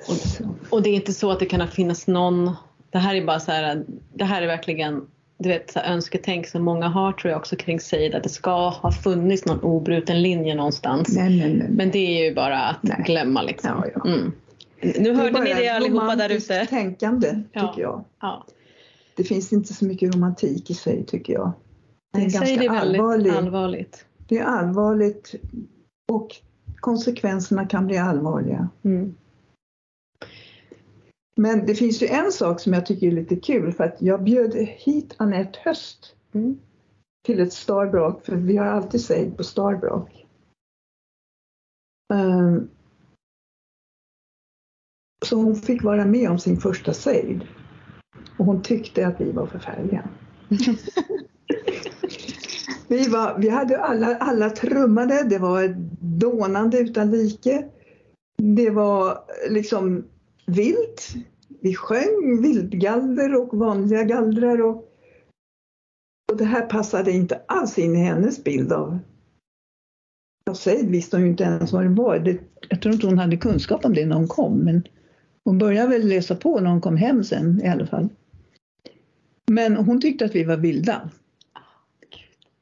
Så. Och det är inte så att det kan finnas någon, det här är bara så här, det här är verkligen du vet, så här önsketänk som många har tror jag också kring Seid att det ska ha funnits någon obruten linje någonstans. Nej, nej, nej. Men det är ju bara att glömma liksom. Ja, ja. Mm. Nu Det är hörde ni det allihopa där ute. tänkande Ja. tycker jag. Ja. Det finns inte så mycket romantik i sig tycker jag. Det är ganska är väldigt allvarligt. allvarligt. Det är allvarligt och konsekvenserna kan bli allvarliga. Mm. Men det finns ju en sak som jag tycker är lite kul för att jag bjöd hit Anette Höst Mm. till ett Starbrock för vi har alltid Seid på Starbrock. Ehm, så hon fick vara med om sin första Seid. Och hon tyckte att vi var förfärliga. vi, var, vi hade alla, alla trummade, det var ett dånande utan like. Det var liksom vilt. Vi sjöng vildgalder och vanliga gallrar. Och, och det här passade inte alls in i hennes bild av jag säger, visste hon ju inte ens vad det var. Det, jag tror inte hon hade kunskap om det när hon kom. Men hon började väl läsa på när hon kom hem sen i alla fall. Men hon tyckte att vi var vilda.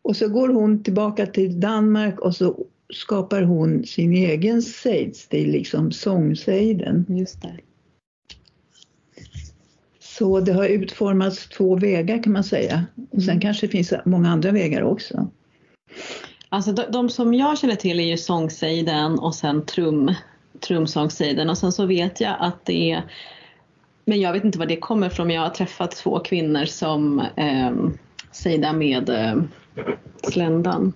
Och så går hon tillbaka till Danmark och så skapar hon sin egen seidstil, liksom sångsejden. Just det. Så det har utformats två vägar kan man säga. Och sen Mm. kanske det finns många andra vägar också. Alltså de, de som jag känner till är ju sångsejden och sen trum, trumsångsejden och sen så vet jag att det är men jag vet inte var det kommer ifrån jag har träffat två kvinnor som eh, sejdar med eh, sländan.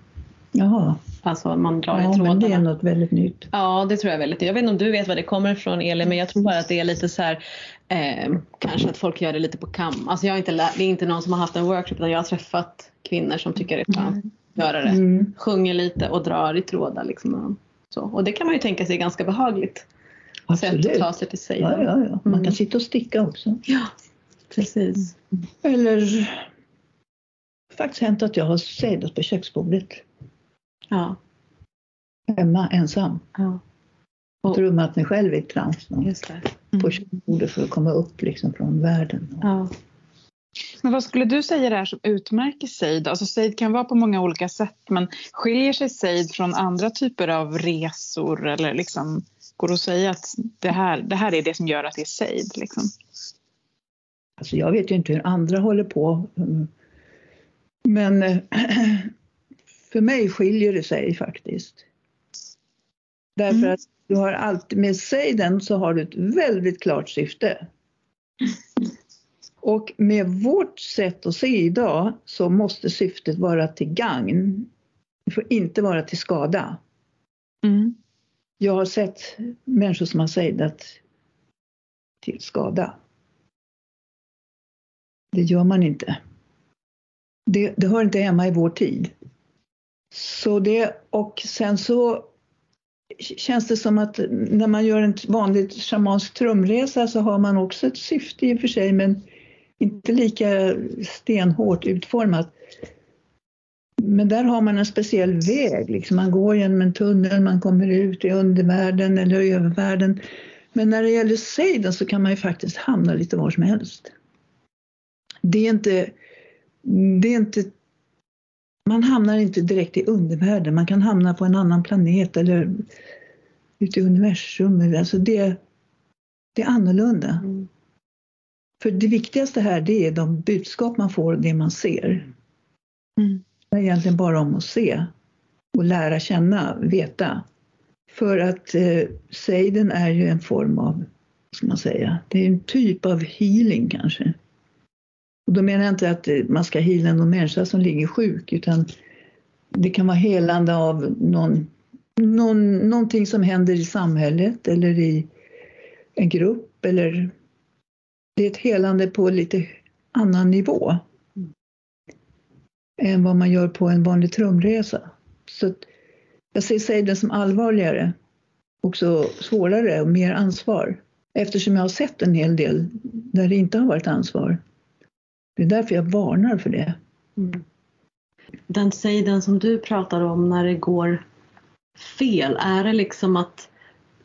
Jaha, Alltså man drar i ja, men det är trådarna. något väldigt nytt. Ja det tror jag väldigt. Jag vet inte om du vet var det kommer ifrån Elin men jag tror bara att det är lite så här eh, kanske att folk gör det lite på kam. Alltså jag har inte det är inte någon som har haft en workshop utan jag har träffat kvinnor som tycker det är skönt att göra det. Mm. sjunger lite och drar i trådar. Liksom. Så. Och det kan man ju tänka sig är ganska behagligt sätt Absolut. att ta sig till sig. Ja, ja, ja. Man Mm. kan sitta och sticka också. Ja, precis. Eller faktiskt hänt att jag har sejdat på köksbordet Ja, hemma ensam. ja Och trummat mig själv i trans just det. på köksbordet för att komma upp liksom från världen. Ja. Men vad skulle du säga det är som utmärker sejd? Alltså sejd kan vara på många olika sätt men skiljer sig sejd från andra typer av resor eller liksom går det att säga att det här, det här är det som gör att det är sejd? Liksom? Alltså jag vet ju inte hur andra håller på. Mm. Men eh, för mig skiljer det sig faktiskt. Därför Mm. att du har alltid, med sejden så har du ett väldigt klart syfte. Och med vårt sätt att se idag så måste syftet vara till gagn. Det får inte vara till skada. Mm. Jag har sett människor som har sejdat till skada. Det gör man inte. Det, det hör inte hemma i vår tid. Så det, och sen så känns det som att när man gör en vanlig shamansk trumresa så har man också ett syfte i och för sig men inte lika stenhårt utformat. Men där har man en speciell väg, liksom. man går genom en tunnel, man kommer ut i undervärlden eller övervärlden. Men när det gäller sejden så kan man ju faktiskt hamna lite var som helst. Det är inte, det är inte man hamnar inte direkt i undervärlden, man kan hamna på en annan planet eller ute i universum. Alltså det, det är annorlunda. Mm. För det viktigaste här det är de budskap man får och det man ser. Mm. Det är egentligen bara om att se. och lära känna, veta. För att eh, sejden är ju en form av, vad ska man säga, det är en typ av healing kanske. Och då menar jag inte att man ska heala någon människa som ligger sjuk utan det kan vara helande av någon, någon, någonting som händer i samhället eller i en grupp eller det är ett helande på lite annan nivå än vad man gör på en vanlig trumresa. Så jag ser sejden som allvarligare, också svårare och mer ansvar. Eftersom jag har sett en hel del där det inte har varit ansvar. Det är därför jag varnar för det. Mm. Den sejden som du pratar om när det går fel, är det liksom att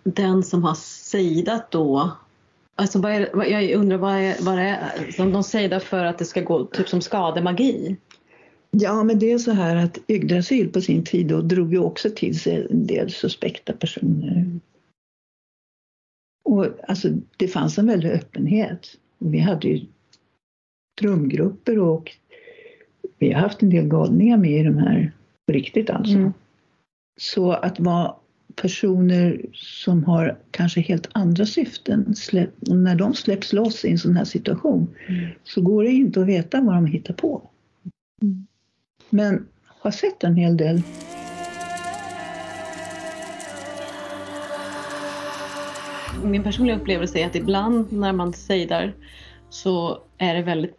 den som har sejdat då Alltså vad är, jag undrar vad, är, vad det är som de säger för att det ska gå typ som skademagi? Ja, men det är så här att Yggdrasil på sin tid då drog ju också till sig en del suspekta personer. Och alltså, det fanns en väldig öppenhet. Vi hade ju trumgrupper och vi har haft en del galningar med i de här på riktigt alltså. Mm. Så att vara personer som har kanske helt andra syften, släpp, när de släpps loss i en sån här situation mm. så går det inte att veta vad de hittar på. Mm. Men har sett en hel del. Min personliga upplevelse är att ibland när man sejdar så är det väldigt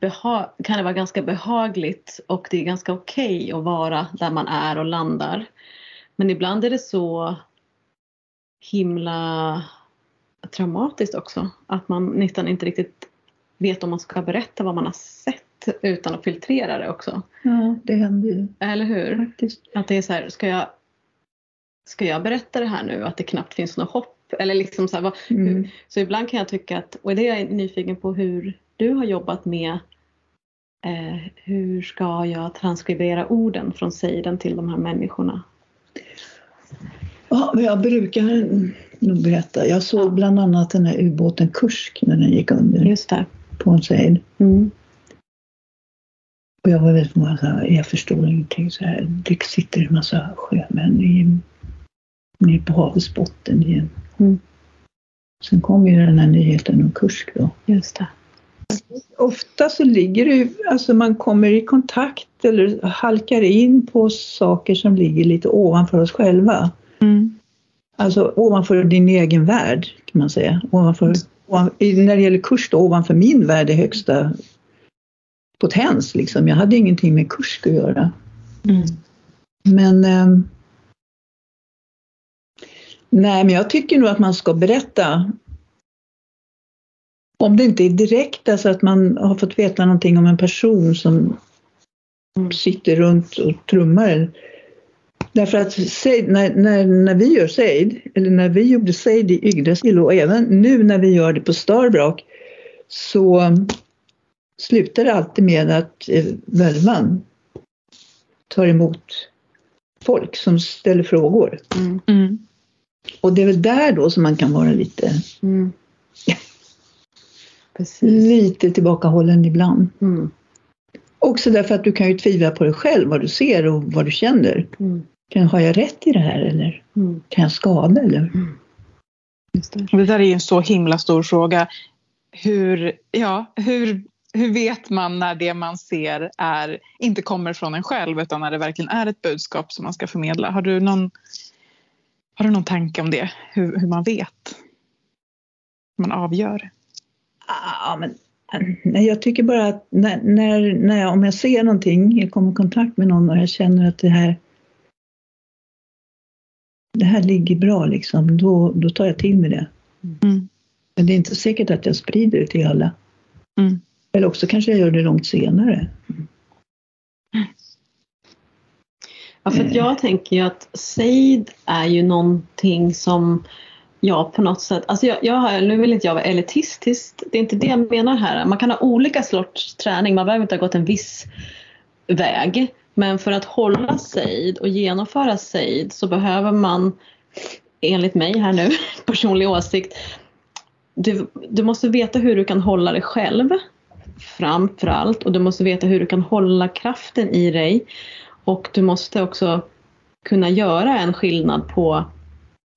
kan det vara ganska behagligt och det är ganska okej okay att vara där man är och landar. Men ibland är det så himla traumatiskt också att man nästan inte riktigt vet om man ska berätta vad man har sett utan att filtrera det också. Ja, det händer ju. Eller hur? Faktiskt. Att det är så här, ska jag, ska jag berätta det här nu? Att det knappt finns något hopp? Eller liksom så, här, vad, mm. hur, så ibland kan jag tycka att, och det är jag nyfiken på hur du har jobbat med eh, hur ska jag transkribera orden från Seiden till de här människorna? Ja, jag brukar nog berätta. Jag såg bland annat den här ubåten Kursk när den gick under. Just det. På en sejd. Mm. Och jag var väldigt många så här, jag förstår ingenting så här. Det sitter en massa sjömän i, nere på havets botten igen. Mm. Sen kom ju den här nyheten om Kursk då. Just det. Ofta så ligger det alltså man kommer i kontakt eller halkar in på saker som ligger lite ovanför oss själva. Mm. Alltså ovanför din egen värld kan man säga. Ovanför, ovan, när det gäller kurs då, ovanför min värld i högsta potens. Liksom. Jag hade ingenting med kurs att göra. Mm. Men eh, Nej, men jag tycker nog att man ska berätta. Om det inte är direkt, alltså att man har fått veta någonting om en person som sitter runt och trummar. Därför att när, när, när vi gör sejd, eller när vi gjorde sejd i Yggdrasil och även nu när vi gör det på Starbrock så slutar det alltid med att eh, völvan tar emot folk som ställer frågor. Mm. Och det är väl där då som man kan vara lite mm. lite tillbakahållen ibland. Mm. Också därför att du kan ju tvivla på dig själv, vad du ser och vad du känner. Mm. Kan, har jag rätt i det här eller mm. kan jag skada eller? Mm. Det. det. där är ju en så himla stor fråga. Hur, ja, hur hur vet man när det man ser är, inte kommer från en själv utan när det verkligen är ett budskap som man ska förmedla? Har du någon, har du någon tanke om det? Hur, hur man vet? Hur man avgör? Ja, men, nej, jag tycker bara att när, när, när jag, om jag ser någonting, jag kommer i kontakt med någon och jag känner att det här det här ligger bra liksom, då, då tar jag till mig det. Mm. Men det är inte säkert att jag sprider det till alla. Mm. Eller också kanske jag gör det långt senare. Ja, för jag tänker ju att sejd är ju någonting som jag på något sätt, alltså jag, jag, nu vill inte jag vara elitistisk, det är inte det jag menar här. Man kan ha olika sorts träning, man behöver inte ha gått en viss väg. Men för att hålla sejd och genomföra sejd så behöver man, enligt mig här nu, personlig åsikt, du, du måste veta hur du kan hålla dig själv framför allt och du måste veta hur du kan hålla kraften i dig. Och du måste också kunna göra en skillnad på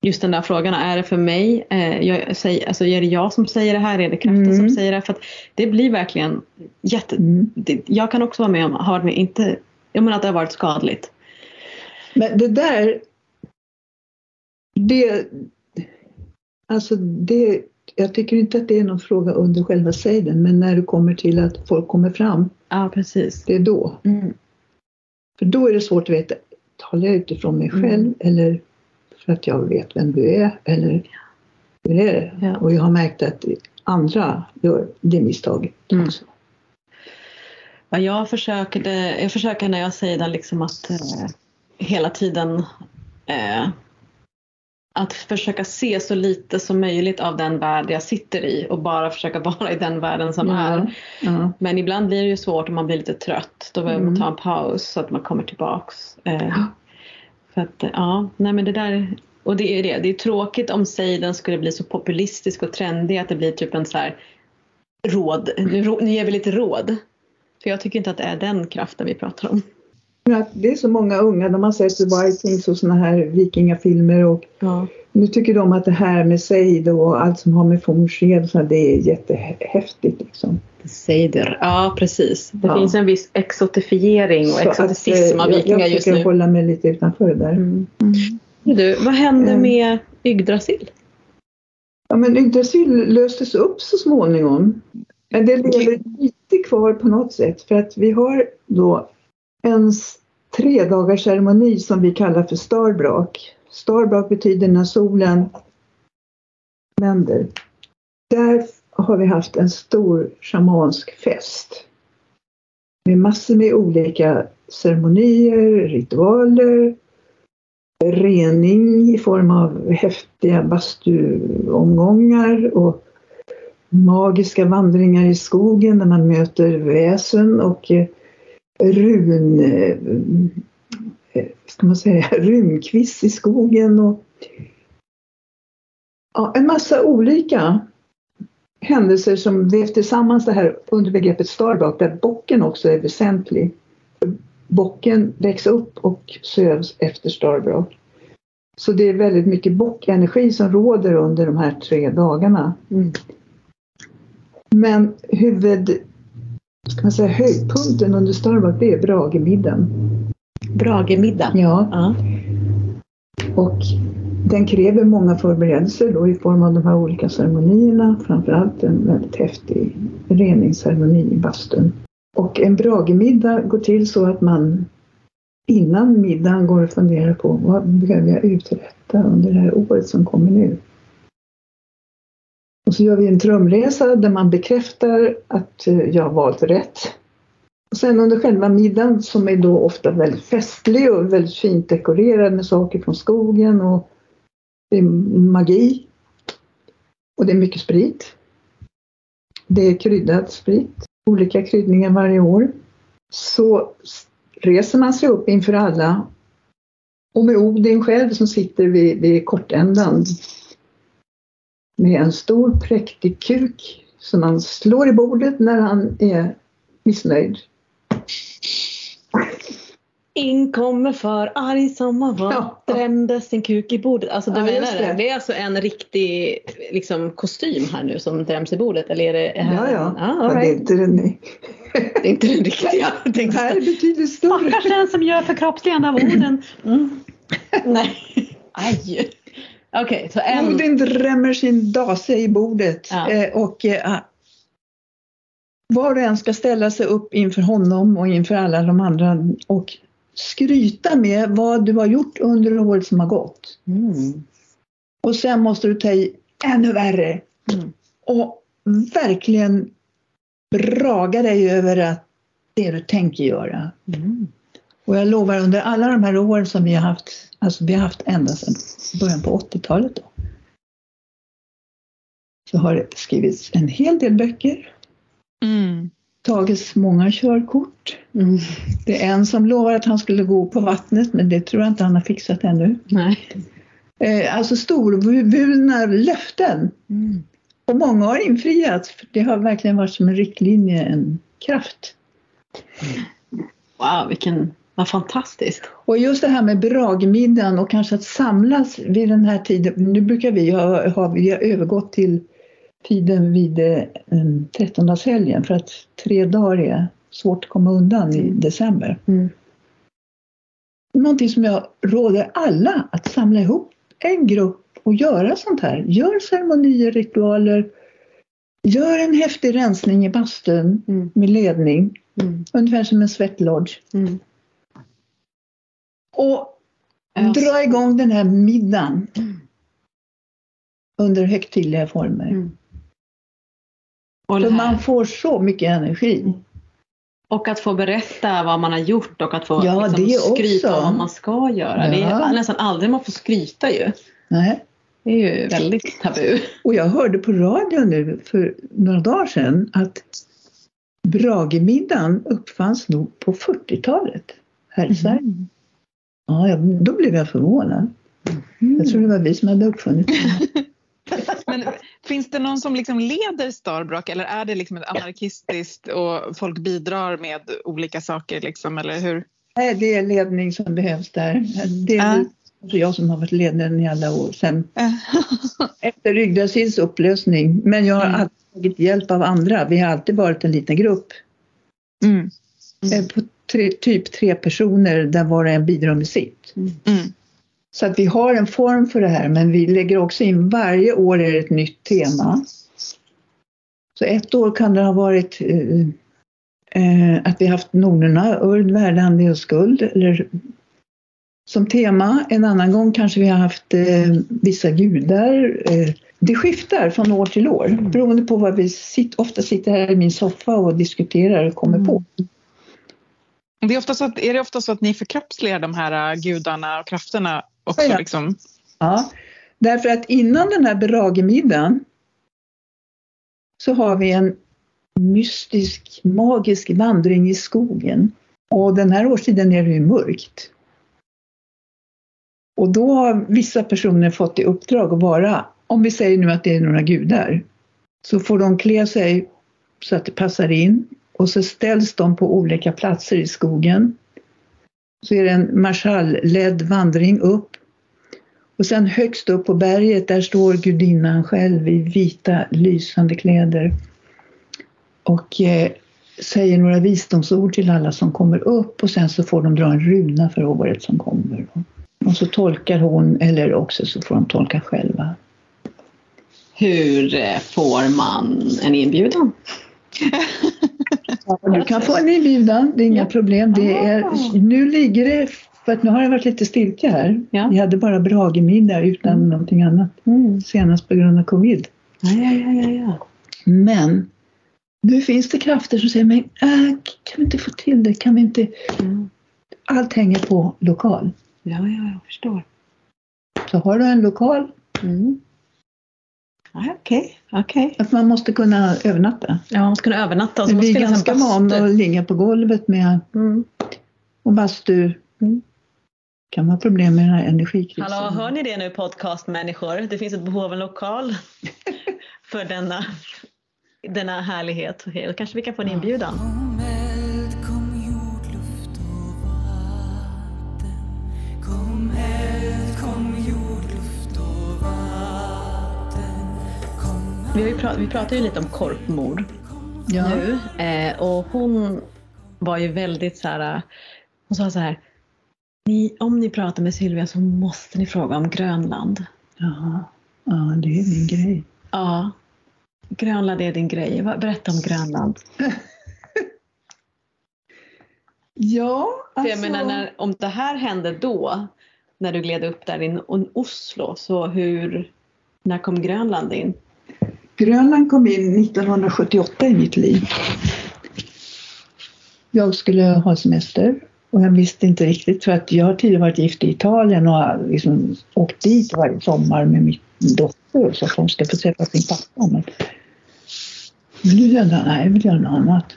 just den där frågan. Är det för mig? Eh, jag, säger, alltså, är det jag som säger det här? Är det kraften Mm. som säger det? För det blir verkligen jätte... Mm. Det, jag kan också vara med om, har med, inte, jag menar att det har varit skadligt. Men det där, det, alltså det, jag tycker inte att det är någon fråga under själva sejden, men när det kommer till att folk kommer fram, Ja, precis. det är då. Mm. För då är det svårt att veta, talar jag utifrån mig själv Mm. eller för att jag vet vem du är eller hur är det? Ja. Och jag har märkt att andra gör det misstaget Mm. också. Vad jag försökte, jag försöker när jag säger det liksom att eh, hela tiden eh, att försöka se så lite som möjligt av den värld jag sitter i och bara försöka vara i den världen som är. Ja. Men ibland blir det ju svårt om man blir lite trött. Då behöver man Mm. ta en paus så att man kommer tillbaks. Eh, Ja. för att, eh, ja, nej men det där, och det är det. Det är tråkigt om Seiden skulle bli så populistisk och trendig att det blir typ en så här råd. Nu, nu ger vi lite råd. För jag tycker inte att det är den kraften vi pratar om. Att det är så många unga, de har sett Vikings och såna här vikingafilmer och Ja. nu tycker de att det här med sejd och allt som har med fornsked och så det är jättehäftigt liksom. Seider. Ja, precis. Det Ja. finns en viss exotifiering och Så att, exoticism eh, av jag- vikingar jag just försöker nu. hålla mig lite utanför det där. Mm. Du, vad hände Mm. med Yggdrasil? Ja men Yggdrasil löstes upp så småningom. Men det lever lite kvar på något sätt för att vi har då en tre dagars ceremoni som vi kallar för starbrak. Starbrak betyder när solen vänder. Där har vi haft en stor shamansk fest. Med massor med olika ceremonier, ritualer, rening i form av häftiga bastuomgångar och magiska vandringar i skogen där man möter väsen och eh, run, eh, eh, ska man säga, Runkvist i skogen och ja, en massa olika händelser som vävs tillsammans det här under begreppet Starbuck där bocken också är väsentlig. Bocken växer upp och sövs efter Starbuck. Så det är väldigt mycket bockenergi som råder under de här tre dagarna. Mm. Men huvud, ska man säga, höjdpunkten under Starbuck det är Bragemiddagen. Bragemiddag. Ja, Ja. och den kräver många förberedelser då i form av de här olika ceremonierna. Framförallt en väldigt häftig reningsceremoni i bastun. Och en Bragemiddag går till så att man innan middagen går och funderar på vad behöver jag uträtta under det här året som kommer nu. Och så gör vi en drömresa där man bekräftar att eh, jag har valt rätt. Och sen under själva middagen som är då ofta väldigt festlig och väldigt fint dekorerad med saker från skogen och det är magi. Och det är mycket sprit. Det är kryddad sprit, olika kryddningar varje år. Så reser man sig upp inför alla och med Odin själv som sitter vid, vid kortändan med en stor präktig kuk som man slår i bordet när han är missnöjd. In kommer för arg som han var, Ja. drämde sin kuk i bordet. Alltså du Ja, menar det. det. är alltså en riktig liksom, kostym här nu som dräms i bordet? Eller är det här? Ja, ja. Ah, ja all det är right. inte den. det är inte den riktiga. Det här är betydligt större. Stackars den som gör förkroppsligande av orden. Mm. Nej. Aj. Okej, så en... Odin drämmer sin dase i bordet Ja. eh, och eh, var och en ska ställa sig upp inför honom och inför alla de andra och skryta med vad du har gjort under året som har gått. Mm. Och sen måste du ta i ännu värre Mm. och verkligen braga dig över att det du tänker göra. Mm. Och jag lovar under alla de här åren som vi har haft, alltså vi har haft ända sedan början på 80-talet då. Så har det skrivits en hel del böcker, Mm. tagits många körkort. Mm. Det är en som lovar att han skulle gå på vattnet men det tror jag inte han har fixat ännu. Nej. Eh, alltså storvulna löften. Mm. Och många har infriats. För det har verkligen varit som en riktlinje, en kraft. Wow, vilken Vad fantastiskt. Och just det här med bragmiddagen och kanske att samlas vid den här tiden. Nu brukar vi ha, ha vi har övergått till tiden vid eh, 13-dagshelgen för att tre dagar är svårt att komma undan i december. Mm. Någonting som jag råder alla att samla ihop en grupp och göra sånt här. Gör ceremonier, ritualer. Gör en häftig rensning i bastun Mm. med ledning. Mm. Ungefär som en svettlodge. Mm. Och Alltså. dra igång den här middagen. Under högtidliga former. Mm. För man får så mycket energi. och att få berätta vad man har gjort och att få Ja, liksom, skryta också. om vad man ska göra. Det är Ja. nästan aldrig man får skryta ju. Nej. Det är ju väldigt tabu. Och jag hörde på radio nu för några dagar sedan att Bragemiddagen uppfanns nog på 40-talet här i Sverige. Mm. Ja, då blev jag förvånad. Jag tror det var vi som hade uppfunnit det. Men finns det någon som liksom leder Starbuck eller är det liksom ett anarkistiskt och folk bidrar med olika saker liksom, eller hur? Nej, det är ledning som behövs där. Det är alltså jag som har varit ledaren i alla år. Sen efter Rygdrasils upplösning. Men jag har Mm. alltid tagit hjälp av andra. Vi har alltid varit en liten grupp. Mm. eh, På tre, typ tre personer där var och en bidrar med sitt. Mm. Så att vi har en form för det här men vi lägger också in varje år är det ett nytt tema. Så ett år kan det ha varit eh, eh, att vi haft nornerna, urd, värdande och skuld eller som tema. En annan gång kanske vi har haft eh, vissa gudar. Eh, det skiftar från år till år beroende på vad vi sitter, ofta sitter här i min soffa och diskuterar och kommer på. Det är, ofta så att, är det ofta så att ni förkroppsligar de här äh, gudarna och krafterna också? Ja. Liksom? Ja, därför att innan den här beragemiddagen så har vi en mystisk, magisk vandring i skogen. Och den här årstiden är det ju mörkt. Och då har vissa personer fått i uppdrag att vara, om vi säger nu att det är några gudar, så får de klä sig så att det passar in och så ställs de på olika platser i skogen. Så är det en marschallledd vandring upp och sen högst upp på berget där står gudinnan själv i vita lysande kläder. Och eh, säger några visdomsord till alla som kommer upp och sen så får de dra en runa för året som kommer. Och så tolkar hon eller också så får de tolka själva. Hur eh, får man en inbjudan? Ja, du kan få en inbjudan, det är inga Ja. problem. Det Ah. är, nu ligger det, för att nu har det varit lite stiltje här. Ja. Vi hade bara Bragemiddag utan Mm. någonting annat. Mm. Senast på grund av covid. Ja, ja, ja, ja, ja. Men nu finns det krafter som säger, men äh, kan vi inte få till det? Kan vi inte? Mm. Allt hänger på lokal. Ja, ja, jag förstår. Så har du en lokal, Mm. Ja, Okej, okej. att man måste kunna övernatta. Ja, man ska kunna övernatta och så Vi måste är det finnas ganska vana att ligga på golvet med Mm. och bastu. Mm. kan vara problem med den här energikrisen. Hallå, hör ni det nu podcastmänniskor? Det finns ett behov av en lokal för denna, denna härlighet. Då kanske vi kan få en inbjudan. Vi, har ju pra- vi pratar ju lite om korpmord ja. nu eh, och hon var ju väldigt så här. eh, Hon sa så här. Ni, om ni pratar med Sylvia så måste ni fråga om Grönland. Ja. ja, det är min grej. Ja, Grönland är din grej. Berätta om Grönland. Ja, För alltså. jag menar, när, om det här hände då, när du gled upp där i Oslo, så hur, när kom Grönland in? Grönland kom in 1978 i mitt liv. Jag skulle ha semester och jag visste inte riktigt för att jag har tidigare varit gift i Italien och liksom åkt dit varje sommar med min dotter så att hon ska få träffa sin pappa. Men, men nu kände jag, nej jag vill göra något annat.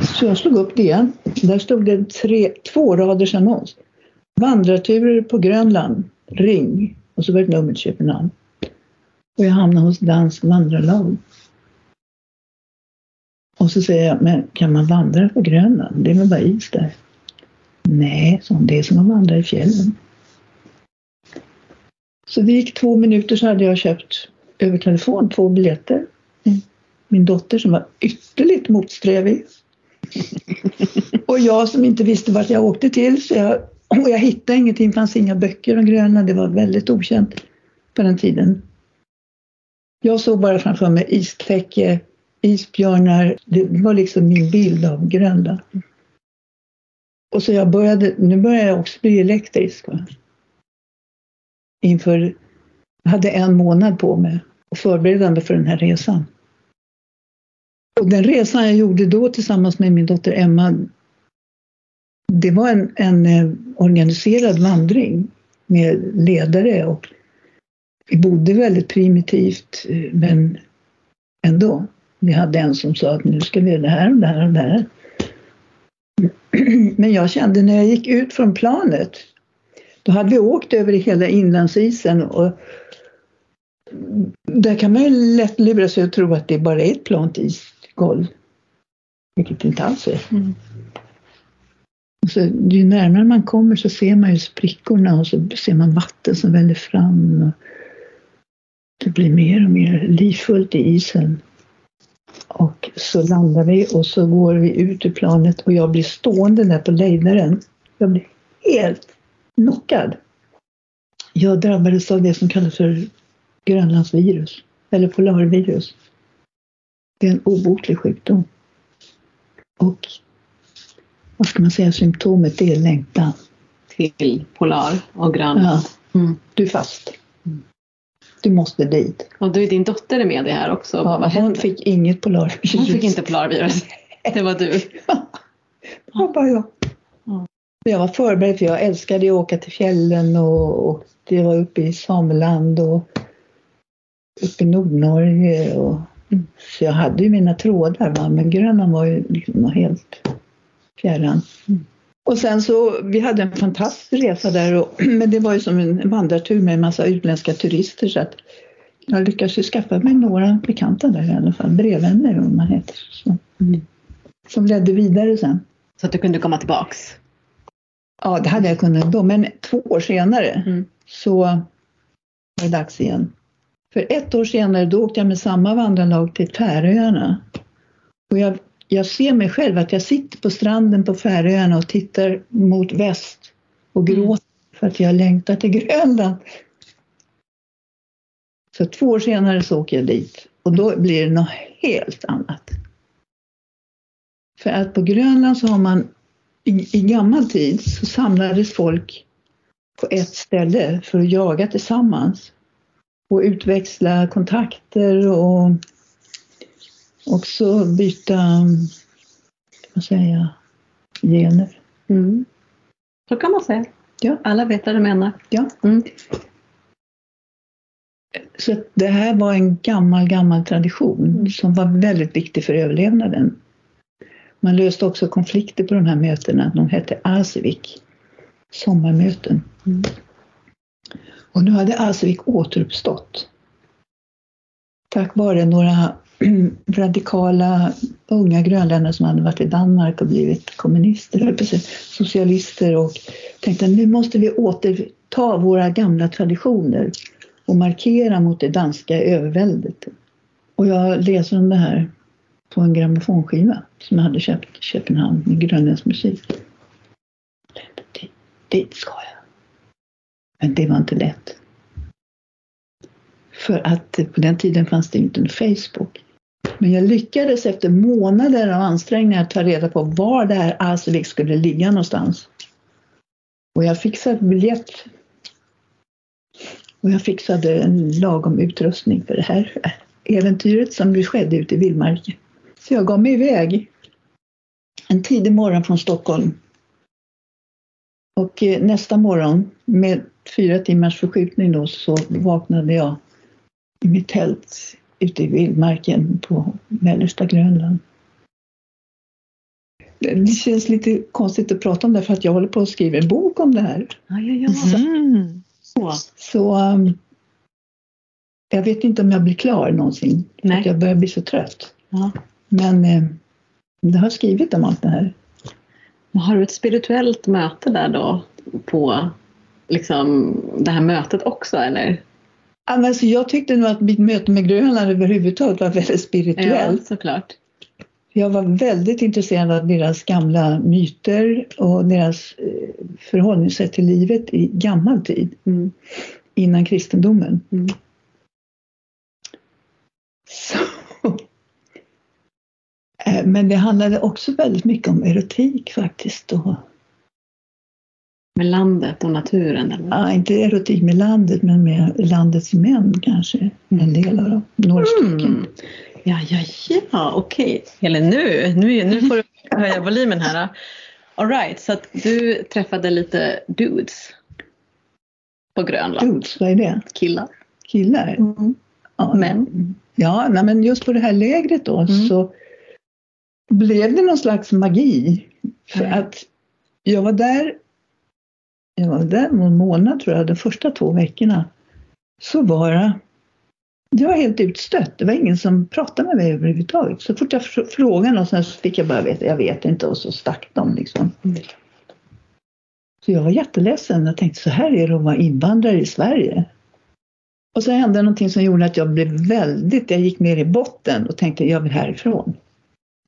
Så jag slog upp det igen. Där stod det en tre, två raders annons. Vandrarturer på Grönland, ring. Och så var det ett nummer till Köpenhamn. Och jag hamnade hos Dansk vandrarlag. Och så säger jag, men kan man vandra på Grönland? Det är väl bara is där. Nej, så det är som att vandra i fjällen. Så det gick två minuter så hade jag köpt över telefon två biljetter. Min dotter som var ytterligt motsträvig. Och jag som inte visste vart jag åkte till. Så jag, och jag hittade ingenting, det fanns inga böcker om Grönland. Det var väldigt okänt på den tiden. Jag såg bara framför mig istäcke, isbjörnar. Det var liksom min bild av Grönland. Och så jag började, nu börjar jag också bli elektrisk. Va? Inför, jag hade en månad på mig och förbereda mig för den här resan. Och den resan jag gjorde då tillsammans med min dotter Emma, det var en, en eh, organiserad vandring med ledare och vi bodde väldigt primitivt eh, men ändå. Vi hade en som sa att nu ska vi göra det här och det här och det här. Men jag kände när jag gick ut från planet, då hade vi åkt över hela inlandsisen och där kan man ju lätt lura sig att tro att det bara är ett plant isgolv. Vilket det inte alls är. Mm. Så, ju närmare man kommer så ser man ju sprickorna och så ser man vatten som väller fram. Och det blir mer och mer livfullt i isen. Och så landar vi och så går vi ut ur planet och jag blir stående där på lejdaren. Jag blir helt knockad. Jag drabbades av det som kallas för Grönlandsvirus, eller polarvirus. Det är en obotlig sjukdom. Och vad ska man säga, symptomet är längtan. Till Polar och Grönland. Ja, Mm. du är fast. Du måste dit. Och du, din dotter är med dig här också. Ja, Vad hon fick inget polarvirus. hon fick inte polarvirus. Det var du. Det var bara jag. Ja. Jag var förberedd för jag älskade att åka till fjällen och, och det var uppe i Sameland och uppe i Nordnorge. Och, så jag hade ju mina trådar va? men Grönland var ju liksom helt fjärran. Och sen så, vi hade en fantastisk resa där och, men det var ju som en vandrartur med en massa utländska turister så att jag lyckades ju skaffa mig några bekanta där i alla fall, brevvänner vad man heter. Så, som ledde vidare sen. Så att du kunde komma tillbaks. Ja, det hade jag kunnat då, men två år senare Mm. så var det dags igen. För ett år senare då åkte jag med samma vandrarlag till Färöarna. Och jag, jag ser mig själv att jag sitter på stranden på Färöarna och tittar mot väst och Mm. gråter för att jag längtar till Grönland. Så två år senare så åker jag dit och då blir det något helt annat. För att på Grönland så har man i, i gammal tid så samlades folk på ett ställe för att jaga tillsammans och utväxla kontakter och också byta, vad säger jag, gener. Mm. Så kan man säga. Ja. Alla vet vad du menar. Ja. Mm. Så det här var en gammal, gammal tradition som var väldigt viktig för överlevnaden. Man löste också konflikter på de här mötena. De hette Asivik, sommarmöten. Mm. Och nu hade Asivik återuppstått. Tack vare några radikala unga grönländare som hade varit i Danmark och blivit kommunister, socialister och tänkte nu måste vi återta våra gamla traditioner och markera mot det danska överväldet. Och jag läser om det här på en grammofonskiva som jag hade köpt i Köpenhamn med grönländsk musik. Dit, dit ska jag. Men det var inte lätt. För att på den tiden fanns det inte en Facebook. Men jag lyckades efter månader av ansträngningar ta reda på var det här Asvik skulle ligga någonstans. Och jag fixade biljett. Och jag fixade en lagom utrustning för det här äventyret som skedde ute i vildmarken. Så jag gav mig iväg en tidig morgon från Stockholm. Och eh, nästa morgon med fyra timmars förskjutning då så vaknade jag i mitt tält ute i vildmarken på mellersta Grönland. Det känns lite konstigt att prata om det för att jag håller på att skriva en bok om det här. Ja, ja, ja. Mm. Så. Så um, jag vet inte om jag blir klar någonsin. För Nej. att jag börjar bli så trött. Ja. Men eh, jag har skrivit om allt det här. Har du ett spirituellt möte där då på liksom, det här mötet också eller? Ja, Alltså, jag tyckte nog att mitt möte med Grönland överhuvudtaget var väldigt spirituellt. såklart. Jag var väldigt intresserad av deras gamla myter och deras eh, förhållningssätt till livet i gammal tid, Mm. innan kristendomen. Mm. Så. Eh, Men det handlade också väldigt mycket om erotik faktiskt. Och, Med landet och naturen? Eller? ja, inte erotik med landet, men med landets män kanske. En del av dem. Några stycken. Mm. Ja, ja, ja, okej. Eller nu, nu, nu får du höja volymen här. All right, så att du träffade lite dudes på Grönland. Dudes, vad är det? Killar. Killar? Ja, Män. Ja, nej, men just på det här lägret då Mm. så blev det någon slags magi. För Mm. att jag var där, jag var där någon månad tror jag, de första två veckorna. Så var jag, jag var helt utstött. Det var ingen som pratade med mig överhuvudtaget. Så fort jag fr- frågade någon så fick jag bara veta, jag vet inte och så stack de liksom. Mm. Så jag var jätteledsen. Jag tänkte så här är det att vara invandrare i Sverige. Och så hände någonting som gjorde att jag blev väldigt, jag gick ner i botten och tänkte jag vill härifrån.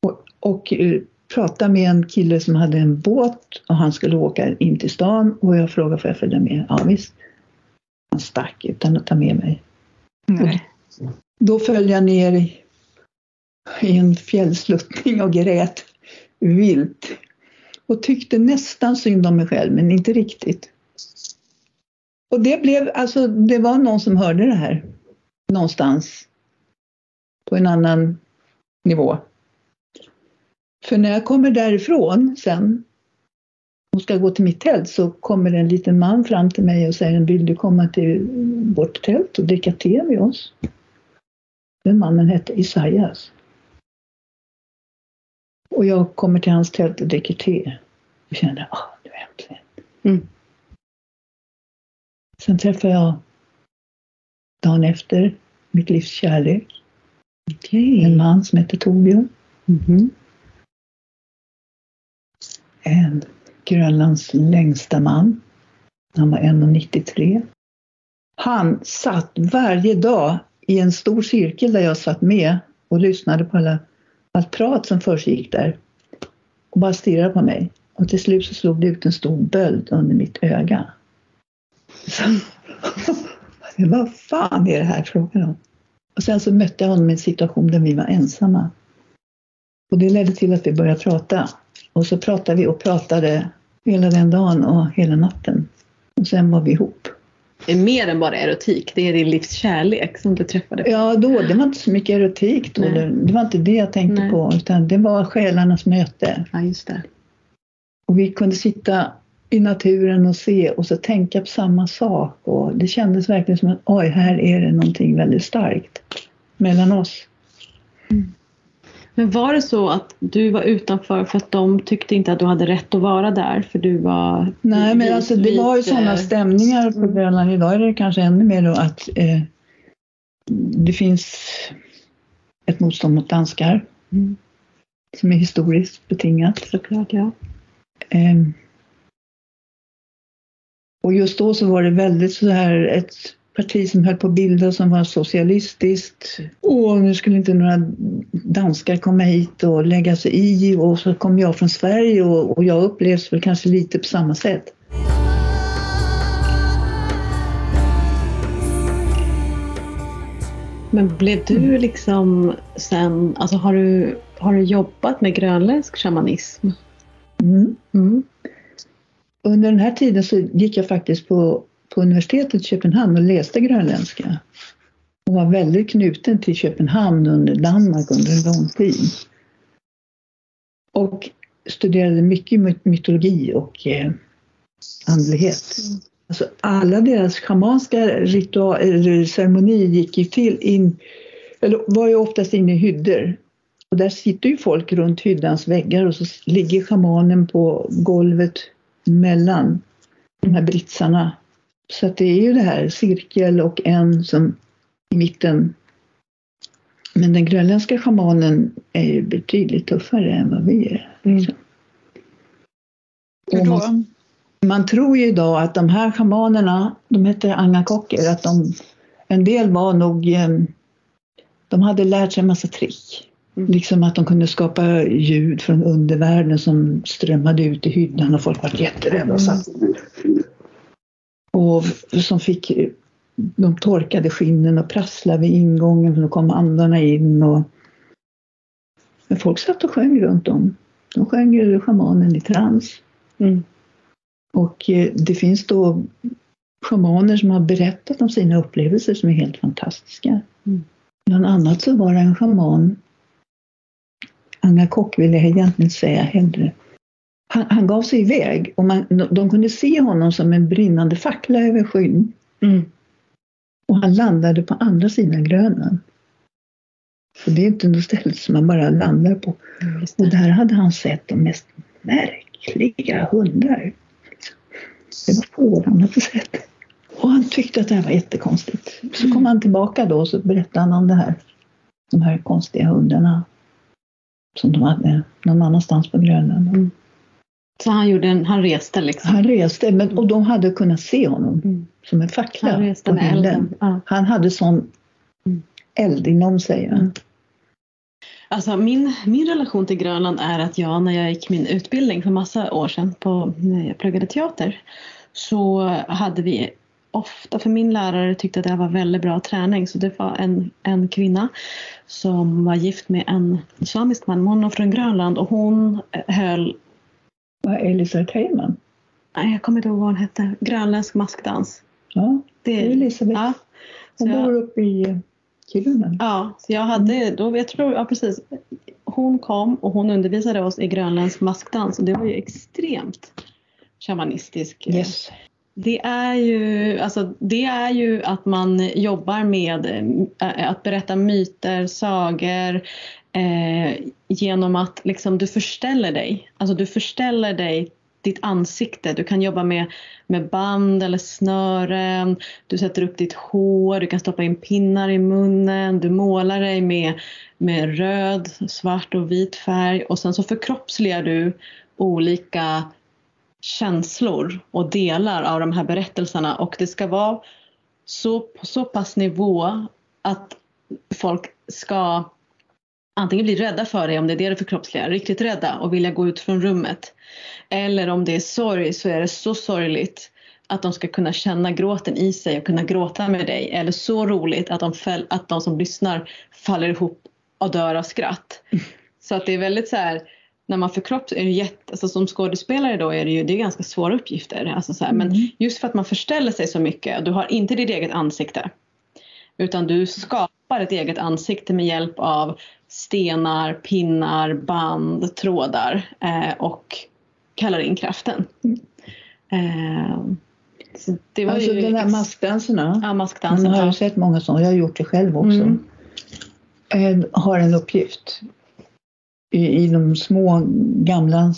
Och, och eh, pratade med en kille som hade en båt och han skulle åka in till stan och jag frågade får jag följa med? Ja visst. Han stack utan att ta med mig. Nej. Då föll jag ner i, i en fjällsluttning och grät vilt. Och tyckte nästan synd om mig själv, men inte riktigt. Och det blev, alltså det var någon som hörde det här. Någonstans. På en annan nivå. För när jag kommer därifrån sen och ska gå till mitt tält så kommer en liten man fram till mig och säger Vill du komma till vårt tält och dricka te med oss? Den mannen hette Isaias. Och jag kommer till hans tält och dricker te. Och känner, ah, nu äntligen. Mm. Sen träffar jag dagen efter mitt livs kärlek. Okej. En man som heter Torbjörn. Mhm. En Grönlands längsta man. Han var 1,93. Han satt varje dag i en stor cirkel där jag satt med och lyssnade på alla, allt prat som försiggick där. Och bara stirrade på mig. Och till slut så slog det ut en stor böld under mitt öga. Så, vad fan är det här frågan om? Och sen så mötte jag honom i en situation där vi var ensamma. Och det ledde till att vi började prata. Och så pratade vi och pratade hela den dagen och hela natten. Och sen var vi ihop. Det är mer än bara erotik, det är din livs kärlek som du träffade. Ja, då, det var inte så mycket erotik då. Det, det var inte det jag tänkte Nej. på, utan det var själarnas möte. Ja, just det. Och vi kunde sitta i naturen och se och så tänka på samma sak. Och det kändes verkligen som att oj, här är det någonting väldigt starkt mellan oss. Men var det så att du var utanför för att de tyckte inte att du hade rätt att vara där för du var Nej, men alltså det var ju sådana eh, stämningar på Mm. Grönland. Idag är det kanske ännu mer då att eh, det finns ett motstånd mot danskar Mm. som är historiskt betingat. Såklart, ja. Ehm, och just då så var det väldigt så här ett parti som höll på att bildas som var socialistiskt. Och nu skulle inte några danskar komma hit och lägga sig i och så kom jag från Sverige och, och jag upplevs väl kanske lite på samma sätt. Men blev du liksom sen, alltså har du, har du jobbat med grönländsk shamanism? Mm. Mm. Under den här tiden så gick jag faktiskt på, på universitetet i Köpenhamn och läste grönländska. Och var väldigt knuten till Köpenhamn under Danmark under en lång tid. Och studerade mycket mytologi och eh, andlighet. Alltså alla deras schamanska eller ceremonier gick ju till in, eller var ju oftast inne i hyddor. Och där sitter ju folk runt hyddans väggar och så ligger schamanen på golvet mellan de här britsarna. Så det är ju det här cirkel och en som i mitten. Men den grönländska schamanen är ju betydligt tuffare än vad vi är. Mm. liksom. Hur Och då? man- Man tror ju idag att de här schamanerna, de heter angakocker, att de, en del var nog, de hade lärt sig en massa trick. Mm. Liksom att de kunde skapa ljud från undervärlden som strömmade ut i hyddan och folk var jätterädda och satt. Och som fick, de torkade skinnen och prasslade vid ingången för då kom andarna in. Och, men folk satt och sjöng runt om. De sjöng schamanen i trans. Mm. Och eh, det finns då schamaner som har berättat om sina upplevelser som är helt fantastiska. Mm. Bland annat så var det en schaman, Anga Kock vill jag egentligen säga hellre. Han, han gav sig iväg och man, de, de kunde se honom som en brinnande fackla över skyn. Mm. Och han landade på andra sidan Grönland. Så det är inte något ställe som man bara landar på. Och där hade han sett de mest märkliga hundar. Det var får han hade sett. Och han tyckte att det här var jättekonstigt. Så kom han tillbaka då och så berättade han om det här. De här konstiga hundarna. Som de hade någon annanstans på Grönland. Så han, gjorde en, han reste liksom? Han reste men, och de hade kunnat se honom Mm. som en fackla Han reste med elden? Ja. Han hade sån Mm. eld inom sig. va? Mm. Alltså min, min relation till Grönland är att jag när jag gick min utbildning för massa år sedan på, när jag pluggade teater så hade vi ofta, för min lärare tyckte att det här var väldigt bra träning så det var en, en kvinna som var gift med en samisk man, hon var från Grönland och hon höll, Vad Elisabeth Heyman? nej jag kommer inte ihåg vad hon hette, grönländsk maskdans. Ja, det är Elisabeth. ja, Hon så jag- bor uppe i Kiruna. Ja, så jag hade, då, jag tror, ja precis. Hon kom och hon undervisade oss i grönländsk maskdans och det var ju extremt shamanistisk. Yes. Det är ju, alltså, det är ju att man jobbar med eh, att berätta myter, sagor eh, genom att liksom, du förställer dig. Alltså du förställer dig ditt ansikte. Du kan jobba med, med band eller snören. Du sätter upp ditt hår, du kan stoppa in pinnar i munnen. Du målar dig med, med röd, svart och vit färg och sen så förkroppsligar du olika känslor och delar av de här berättelserna och det ska vara så, på så pass nivå att folk ska antingen bli rädda för dig om det är det du förkroppsligar, riktigt rädda och vilja gå ut från rummet. Eller om det är sorg så är det så sorgligt att de ska kunna känna gråten i sig och kunna gråta med dig. Eller så roligt att de, fäll, att de som lyssnar faller ihop och dör av skratt. Så att det är väldigt så här, när man förkroppsligar, är det jätte, alltså som skådespelare då är det ju det är ganska svåra uppgifter. Alltså så här, Men Mm. just för att man förställer sig så mycket, du har inte ditt eget ansikte. Utan du skapar ett eget ansikte med hjälp av stenar, pinnar, band, trådar eh, och kallar in kraften. Mm. Eh, det var Alltså ju de här ex- maskdanserna. Ja, maskdansen. har ju Ja. sett många sådana, jag har gjort det själv också. Mm. Eh, Har en uppgift. I, I de små gamla,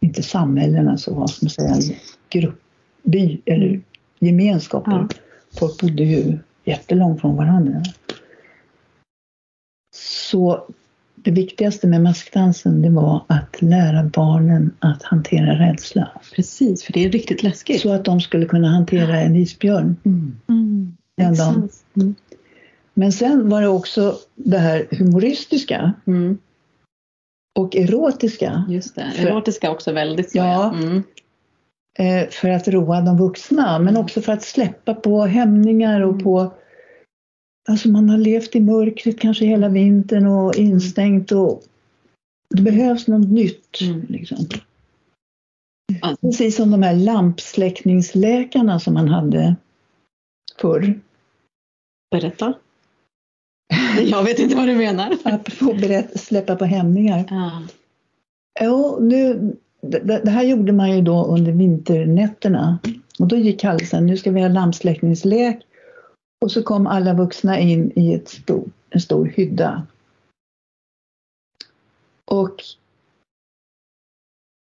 inte samhällena så vad ska man säga, grupp, by eller Mm. gemenskaper. Ja. Folk bodde ju jättelångt från varandra. Så det viktigaste med maskdansen det var att lära barnen att hantera rädsla. Precis, för det är riktigt läskigt. Så att de skulle kunna hantera en isbjörn Mm. Mm. den dagen. Exakt. Mm. Men sen var det också det här humoristiska Mm. och erotiska. Just det. För- Erotiska också väldigt så. Ja. Mm. Eh, för att roa de vuxna men också för att släppa på hämningar och Mm. på Alltså man har levt i mörkret kanske hela vintern och instängt och det behövs något nytt. Mm. Liksom. Precis som de här lampsläckningsläkarna som man hade förr. Berätta. Jag vet inte vad du menar. Apropå berätt, släppa på hämningar. Ja. Ja, nu, det, det här gjorde man ju då under vinternätterna. Och då gick kallelsen, nu ska vi ha lampsläckningslek. Och så kom alla vuxna in i ett stor, en stor hydda. Och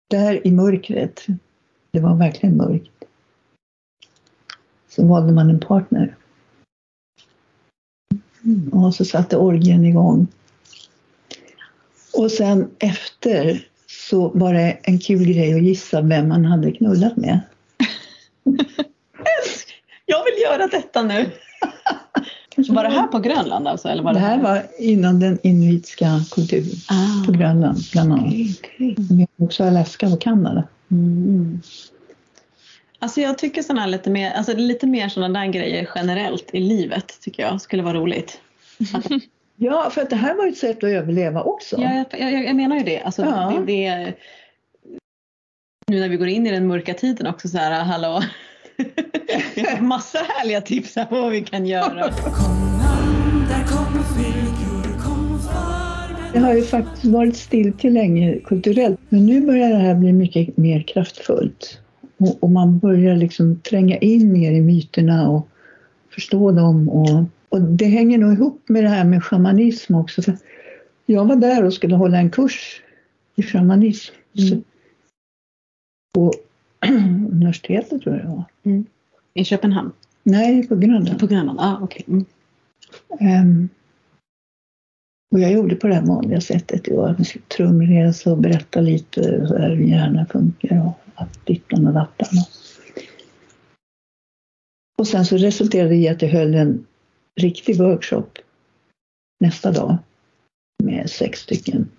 där i mörkret, det var verkligen mörkt, så valde man en partner. Och så satte orgien igång. Och sen efter så var det en kul grej att gissa vem man hade knullat med. Jag vill göra detta nu. Var det här på Grönland alltså? Eller var Det här var inom den inuitska kulturen Ah. på Grönland bland annat. Men också Alaska och Kanada. Mm. Alltså jag tycker såna här lite mer, alltså lite mer sådana där grejer generellt i livet tycker jag skulle vara roligt. Ja, för att det här var ju ett sätt att överleva också. Ja, jag, jag, jag menar ju det. Alltså, Ja. det, det. Nu när vi går in i den mörka tiden också så här, hallå. Vi har massa härliga tips här på vad vi kan göra. Det har ju faktiskt varit stiltje länge kulturellt, men nu börjar det här bli mycket mer kraftfullt. Och, och man börjar liksom tränga in mer i myterna och förstå dem. Och, och det hänger nog ihop med det här med shamanism också. För jag var där och skulle hålla en kurs i shamanism. Så, på universitetet tror jag det var. I Köpenhamn? Nej, på Grönland. På Grönland? Ah, okej. Mm. Ehm, och jag gjorde på det här vanliga sättet. Jag skulle trumresa och berätta lite hur hjärnan funkar och att dittan och dattan. Och sen så resulterade det i att jag höll en riktig workshop nästa dag med sex stycken.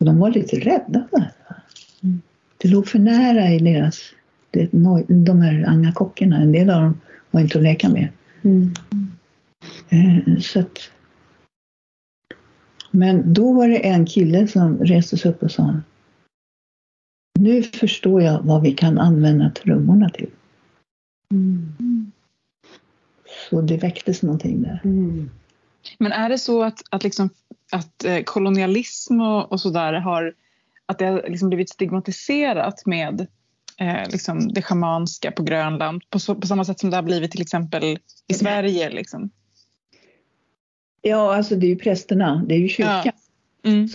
Och de var lite rädda för det här. Det låg för nära i deras, det, de här angakockerna, en del av dem var inte att leka med. Mm. Eh, Så att, men då var det en kille som reste sig upp och sa Nu förstår jag vad vi kan använda trummorna till. Mm. Så det väcktes någonting där. Mm. Men är det så att, att, liksom, att eh, kolonialism och, och sådär har, att det har liksom blivit stigmatiserat med eh, liksom det schamanska på Grönland på, så, på samma sätt som det har blivit till exempel i Sverige? Liksom? Ja, alltså det är ju prästerna, det är ju kyrkan. Ja. Mm.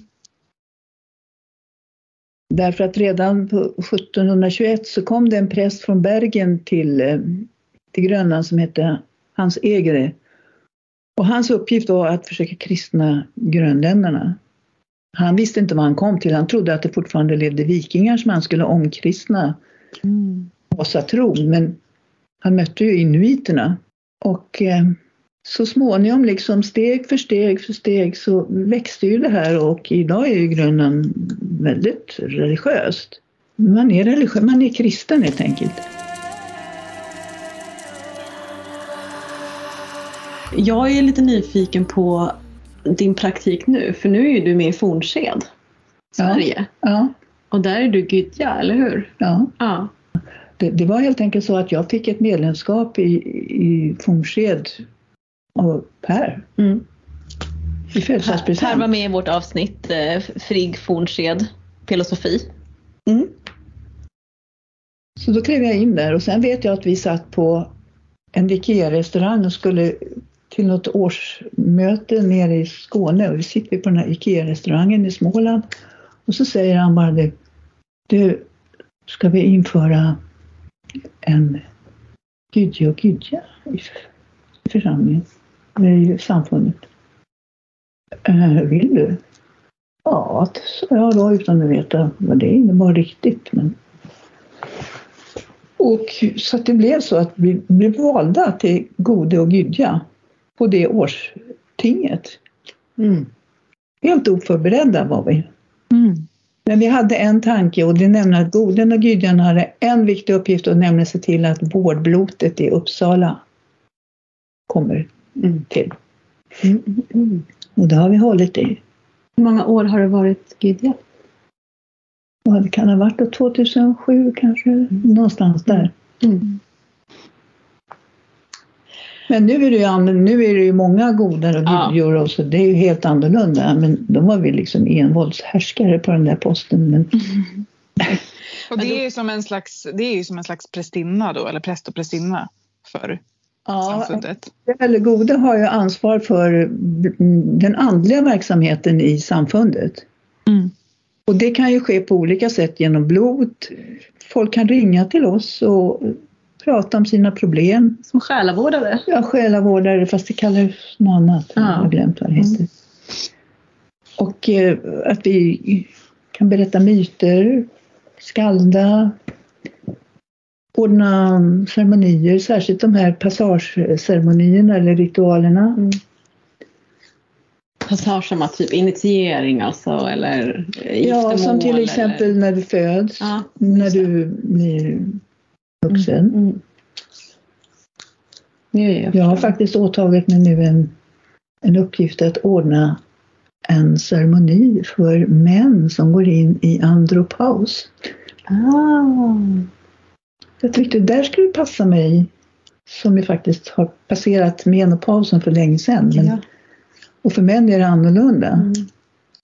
Därför att redan på 1721 så kom det en präst från Bergen till, eh, till Grönland som hette Hans Egere. Och hans uppgift var att försöka kristna grönländarna. Han visste inte vad han kom till, han trodde att det fortfarande levde vikingar som han skulle omkristna Mm. asatron. Men han mötte ju inuiterna. Och eh, så småningom, liksom steg för steg för steg, så växte ju det här och idag är ju Grönland väldigt religiöst. Man är religiös, man är kristen helt enkelt. Jag är lite nyfiken på din praktik nu, för nu är ju du med i Fornsked, Sverige. Ja, Och där är du Gydja, eller hur? ja. Ja. Det, det var helt enkelt så att jag fick ett medlemskap i, i Fornsked av Per Mm. i Per födelsedagspresent. var med i vårt avsnitt eh, Frigg Fornsked, filosofi. Mm. Så då klev jag in där och sen vet jag att vi satt på en IKEA-restaurang och skulle till något årsmöte nere i Skåne och vi sitter på den här IKEA-restaurangen i Småland och så säger han bara det. Du, ska vi införa en gudje och Gydja i församlingen, i samfundet? Äh, vill du? Ja, sa jag då utan att veta vad det innebar riktigt. Men... Och så att det blev så att vi blev valda till Gode och Gydja på det årstinget. Mm. Helt oförberedda var vi. Mm. Men vi hade en tanke och det är nämligen att Boden och Gydjan hade en viktig uppgift och nämligen se till att vårdblotet i Uppsala kommer Mm. till. Mm. Mm. Och det har vi hållit i. Hur många år har du varit Gydja? Vad det kan ha varit då, 2007 kanske, någonstans där. Mm. Men nu är det ju, nu är det ju många godare och Ja. gudjor och så det är ju helt annorlunda. Men då var vi liksom envåldshärskare på den där posten. Men Och det är ju som en slags, det är ju som en slags prästinna då, eller präst och prästinna för ja, samfundet. eller gode har ju ansvar för mm, den andliga verksamheten i samfundet. Mm. Och det kan ju ske på olika sätt genom blod. Folk kan ringa till oss och prata om sina problem. Som själavårdare? Ja, själavårdare, fast det kallas något annat. Ja. Jag har glömt vad det heter. Och eh, att vi kan berätta myter, skalda, ordna ceremonier, särskilt de här passageceremonierna eller ritualerna. Passage som att typ initiering alltså eller Ja, som till giftermål, exempel Eller... när du föds, Ja, när du blir vuxen. Mm. Ja, ja, Jag har faktiskt åtagit mig nu en, en uppgift att ordna en ceremoni för män som går in i andropaus. Ah. Jag tyckte där skulle passa mig som ju faktiskt har passerat menopausen för länge sedan. Men, Ja. Och för män är det annorlunda. Mm.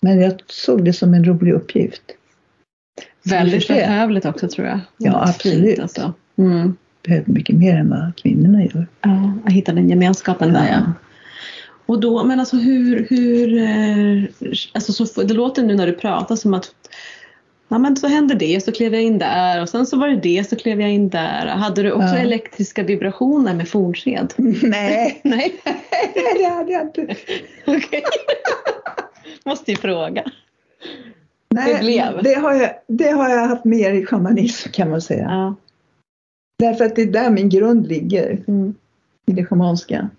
Men jag såg det som en rolig uppgift. Väldigt behövligt också tror jag. Ja, absolut. Fint, alltså. Mm. Behöver mycket mer än vad kvinnorna gör. Ja, jag hittade den gemenskapen där ja. Och då, men alltså hur, hur eh, alltså så, det låter nu när du pratar som att Ja men så hände det, så klev jag in där och sen så var det det, så klev jag in där. Hade du också Ja. elektriska vibrationer med fornsked? Nej, Nej, det hade jag inte. okej. Måste ju fråga. Nej, Det blev. Det har, jag, det har jag haft mer i shamanism kan man säga. Ja. Därför att det är där min grund ligger, Mm. i det schamanska.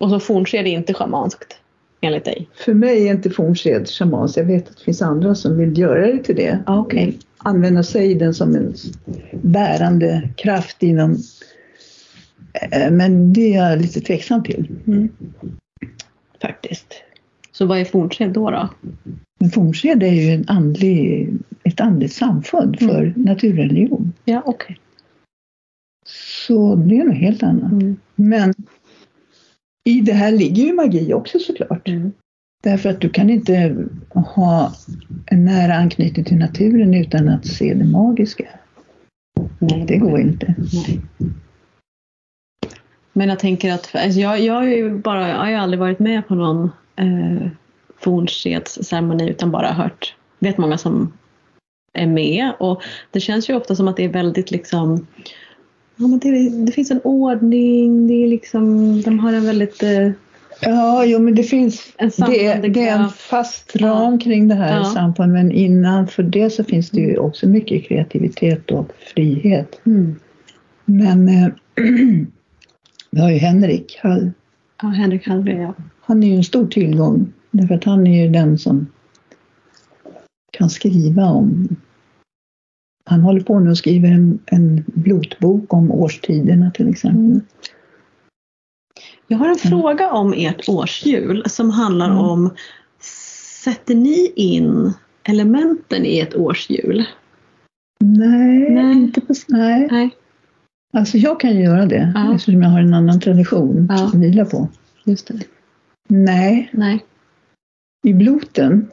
Och så fornsked är inte schamanskt, enligt dig? För mig är inte fornsked shamanskt. Jag vet att det finns andra som vill göra det till det. Ja, okej. Använda sig den som en bärande kraft inom... Eh, Men det är jag lite tveksam till. Mm. Faktiskt. Så vad är fornsked då? då? Men fornsked är ju en andlig, ett andligt samfund för Mm. naturreligion. Ja, okej. Så det är något helt annat. Mm. Men i det här ligger ju magi också såklart. Mm. Därför att du kan inte ha en nära anknytning till naturen utan att se det magiska. Nej, Det går inte. Nej. Men jag tänker att, alltså jag, jag, har ju bara, jag har ju aldrig varit med på någon eh, fornskedsceremoni utan bara hört, vet många som är med och det känns ju ofta som att det är väldigt liksom Ja, men det, det finns en ordning, det är liksom, de har en väldigt eh, Ja, jo, men det finns en det, det är en fast ram kring det här Ja. samfundet. Men innanför det så finns det ju också mycket kreativitet och frihet. Mm. Men eh, vi har ju Henrik Hall. Ja, Henrik Hallgren, ja. Han är ju en stor tillgång. Därför att han är ju den som kan skriva om... Han håller på nu och skriver en, en blotbok om årstiderna till exempel. Mm. Jag har en Mm. fråga om ert årshjul som handlar Mm. om Sätter ni in elementen i ett årshjul? Nej, Nej. inte på... Nej. Nej, Alltså jag kan ju göra det Ja. eftersom jag har en annan tradition Ja. att vila på. just det. Nej, Nej. i bloten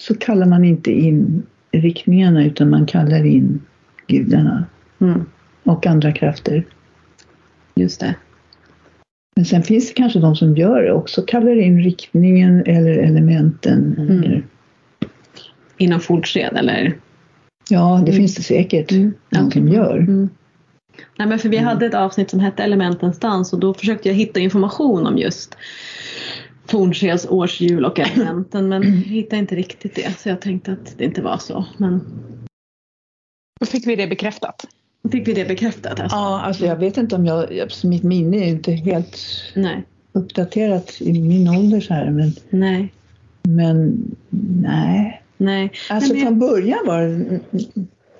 så kallar man inte in riktningarna utan man kallar in gudarna Mm, och andra krafter. just det. Men sen finns det kanske de som gör det också, kallar in riktningen eller elementen. Mm. Eller, Inom fortsked eller? ja, det Mm. finns det säkert Mm. någon som gör. Mm. Nej, men för vi Mm. hade ett avsnitt som hette Elementens dans och då försökte jag hitta information om just Fornskeds årshjul och elementen men hittade inte riktigt det så jag tänkte att det inte var så. Men Då fick vi det bekräftat. fick vi det bekräftat. Alltså. Ja, alltså jag vet inte om jag, alltså mitt minne är inte helt Nej, uppdaterat i min ålder så här, men, nej, men nej. nej. Alltså Men det- från början var det,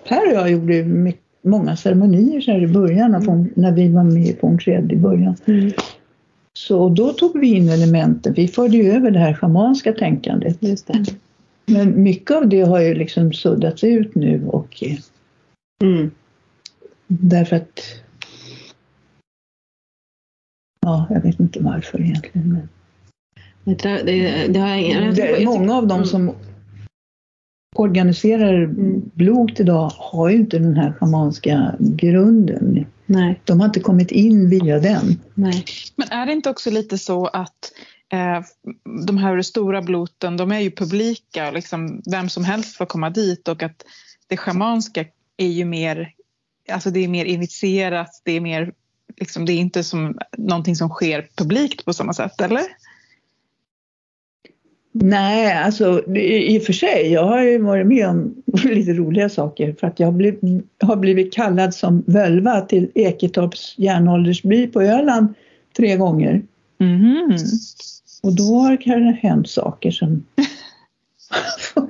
Per och jag gjorde mycket, många ceremonier så här i början, Fång- när vi var med i Fångskred i början. Mm. Så då tog vi in elementen, vi förde ju över det här schamanska tänkandet. Men mycket av det har ju liksom suddats ut nu och eh, Mm. därför att Ja, jag vet inte varför egentligen. Men Det, det, det har jag ingen... det, många av dem Mm. som organiserar Mm. idag har ju inte den här schamanska grunden. Nej, De har inte kommit in via den. nej. Men är det inte också lite så att eh, de här stora bloten, de är ju publika och liksom vem som helst får komma dit och att det schamanska är ju mer, alltså det är mer initierat, det är mer, liksom, det är inte som någonting som sker publikt på samma sätt, eller? Nej, alltså i och för sig, jag har ju varit med om lite roliga saker för att jag har blivit, kallad som völva till Eketorps järnåldersby på Öland tre gånger. Mhm. Och då har det hänt saker som...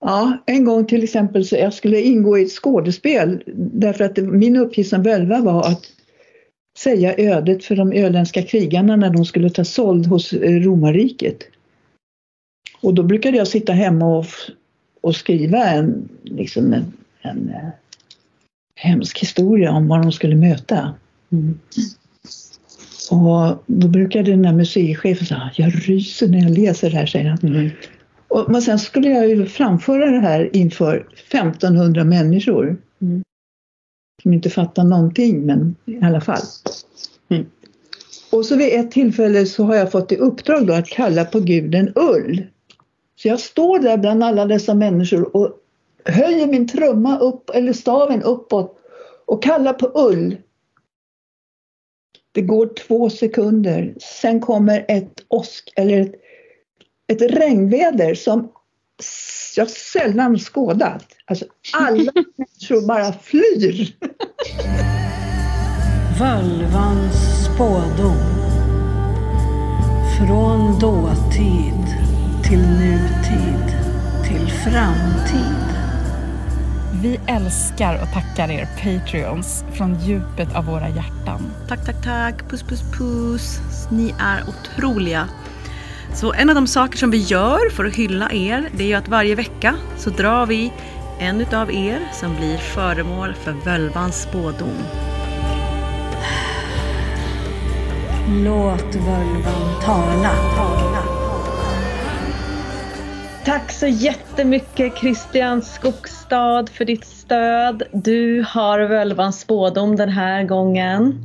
ja, en gång till exempel så jag skulle ingå i ett skådespel därför att det, min uppgift som völva var att säga ödet för de öländska krigarna när de skulle ta såld hos eh, romarriket. Och då brukade jag sitta hemma och, och skriva en, liksom en, en eh, hemsk historia om vad de skulle möta. Och då brukade den där museichefen säga, jag ryser när jag läser det här, säger han. Och, men sen skulle jag ju framföra det här inför 1500 människor. Mm. Som inte fattar någonting, men i alla fall. Mm. Och så vid ett tillfälle så har jag fått i uppdrag då att kalla på guden Ull. Så jag står där bland alla dessa människor och höjer min trumma upp, eller staven uppåt och kallar på Ull. Det går två sekunder, sen kommer ett åsk eller ett, ett regnväder som jag sällan skådat. Alltså alla människor bara flyr. Völvans spådom. Från dåtid till nutid till framtid. Vi älskar och tackar er Patreons från djupet av våra hjärtan. Tack, tack, tack. Puss, puss, puss. Ni är otroliga. Så en av de saker som vi gör för att hylla er, det är ju att varje vecka så drar vi en utav er som blir föremål för völvans spådom. Låt völvan tala. tala. Tack så jättemycket Christian Skogstad för ditt stöd. Du har völvans spådom den här gången.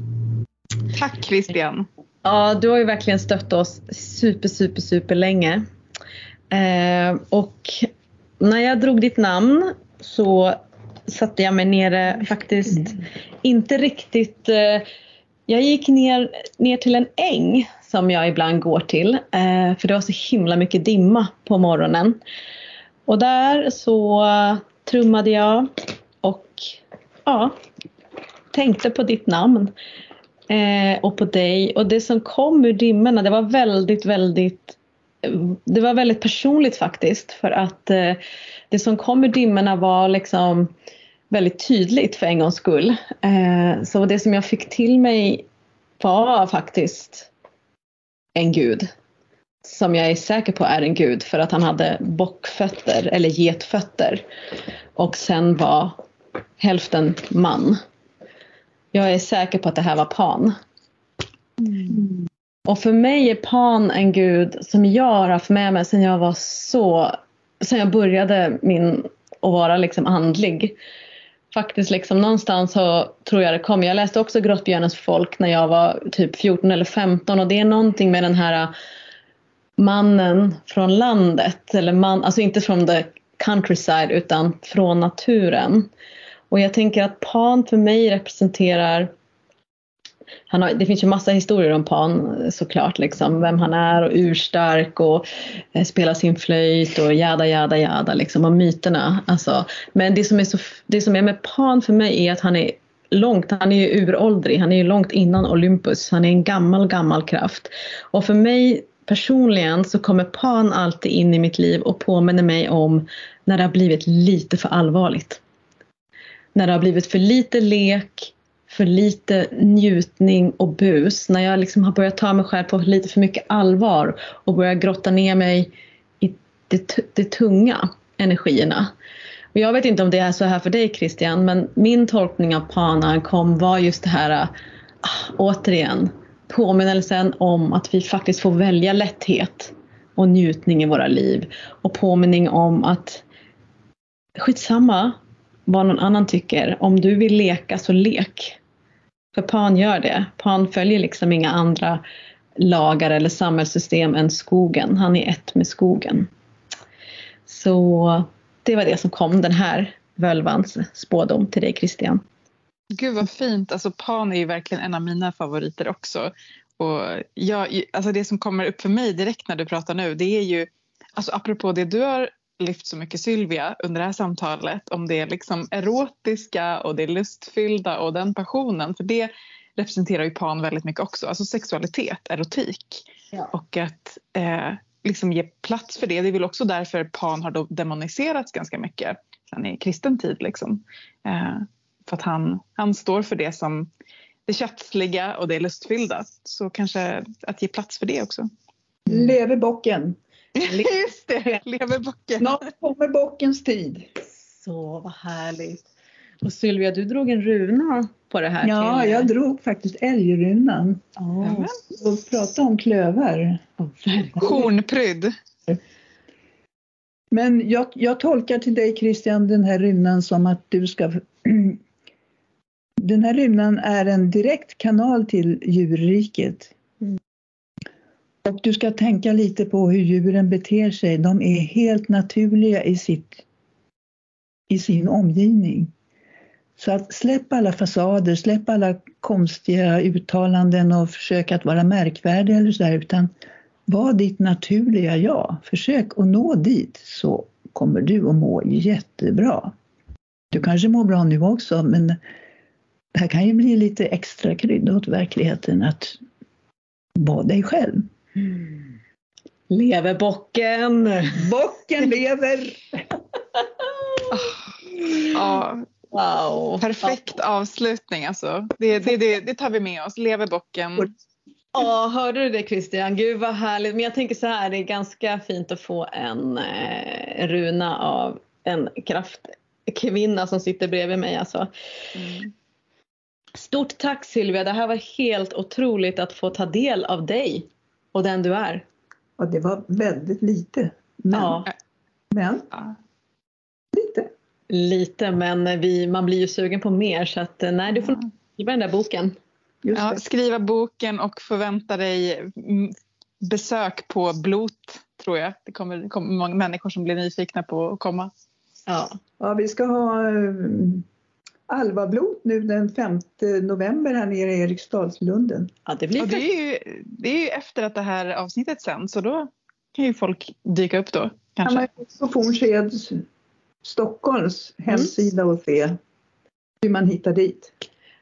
Tack Christian. Ja, du har ju verkligen stött oss super, super, super länge. Eh, och när jag drog ditt namn så satte jag mig nere faktiskt inte riktigt. Eh, jag gick ner, ner till en äng som jag ibland går till eh, för det var så himla mycket dimma på morgonen. Och där så trummade jag och ja, tänkte på ditt namn eh, och på dig. Och det som kom ur dimmorna det var väldigt, väldigt det var väldigt personligt faktiskt för att det som kom ur dimmorna var liksom väldigt tydligt för en gångs skull. Eh, så det som jag fick till mig var faktiskt en gud. Som jag är säker på är en gud för att han hade bockfötter eller getfötter. Och sen var hälften man. Jag är säker på att det här var Pan. Och för mig är Pan en gud som jag har haft med mig sedan jag var så, sen jag började min, att vara liksom andlig. Faktiskt liksom någonstans så tror jag det kom. Jag läste också Grottbjörnens folk när jag var typ 14 eller 15 och det är någonting med den här mannen från landet. Eller man, alltså inte från the countryside utan från naturen. Och jag tänker att Pan för mig representerar han har, det finns ju massa historier om Pan såklart, liksom, vem han är och urstark och eh, spelar sin flöjt och jada jada jada liksom, och myterna. Alltså, men det som, är så, det som är med Pan för mig är att han är långt, han är ju uråldrig, han är ju långt innan Olympus, han är en gammal gammal kraft. Och för mig personligen så kommer Pan alltid in i mitt liv och påminner mig om när det har blivit lite för allvarligt. När det har blivit för lite lek, för lite njutning och bus. När jag liksom har börjat ta mig själv på lite för mycket allvar och börjat grotta ner mig i de, de tunga energierna. Och jag vet inte om det är så här för dig Christian, men min tolkning av panan han kom var just det här, ah, återigen, påminnelsen om att vi faktiskt får välja lätthet och njutning i våra liv. Och påminning om att skitsamma vad någon annan tycker. Om du vill leka så lek. För Pan gör det. Pan följer liksom inga andra lagar eller samhällssystem än skogen. Han är ett med skogen. Så det var det som kom den här völvans spådom till dig Christian. Gud vad fint. Alltså Pan är ju verkligen en av mina favoriter också. Och jag, alltså det som kommer upp för mig direkt när du pratar nu det är ju, alltså apropå det du har lyft så mycket Sylvia under det här samtalet om det liksom erotiska och det lustfyllda och den passionen för det representerar ju pan väldigt mycket också, alltså sexualitet, erotik Ja. och att eh, liksom ge plats för det. Det är väl också därför pan har då demoniserats ganska mycket sen i kristen tid liksom. Eh, för att han, han står för det som det köttsliga och det lustfyllda. Så kanske att ge plats för det också. Leve bocken. Just det, leverbocken. Snart kommer bockens tid. Så vad härligt. Och Sylvia, du drog en runa på det här. Ja, till... jag drog faktiskt älgrunan Oh, och pratade om klövar. Hornprydd. Men jag, jag tolkar till dig Christian den här runan som att du ska... Den här runan är en direkt kanal till djurriket. Och du ska tänka lite på hur djuren beter sig. De är helt naturliga i, sitt, i sin omgivning. Så att släpp alla fasader, släpp alla konstiga uttalanden och försök att vara märkvärdig eller sådär utan var ditt naturliga jag. Försök att nå dit så kommer du att må jättebra. Du kanske mår bra nu också men det här kan ju bli lite extra krydda åt verkligheten att vara dig själv. Lever bocken! Bocken lever! Ja, Wow! perfekt avslutning alltså. Det, det, det, det tar vi med oss. Leverbocken. Ja, hörde du det Christian? Gud vad härligt. Men jag tänker så här, det är ganska fint att få en eh, runa av en kraftkvinna som sitter bredvid mig. Alltså. Mm. Stort tack Sylvia, det här var helt otroligt att få ta del av dig och den du är. Och det var väldigt lite. Men, Ja, men Ja. lite. lite men vi, man blir ju sugen på mer så att eh, nej, du får skriva den där boken. Just Ja, skriva boken och förvänta dig mm, besök på Blot tror jag. Det kommer, det kommer många människor som blir nyfikna på att komma. Ja. Ja, vi ska ha um, Alvablot nu den 5 november här nere i Eriksdalslunden. ja, det blir Och det, är ju, det är ju efter att det här avsnittet sen så då kan ju folk dyka upp då kan kanske. man gå på Fornskeds Stockholms hemsida och se hur man hittar dit.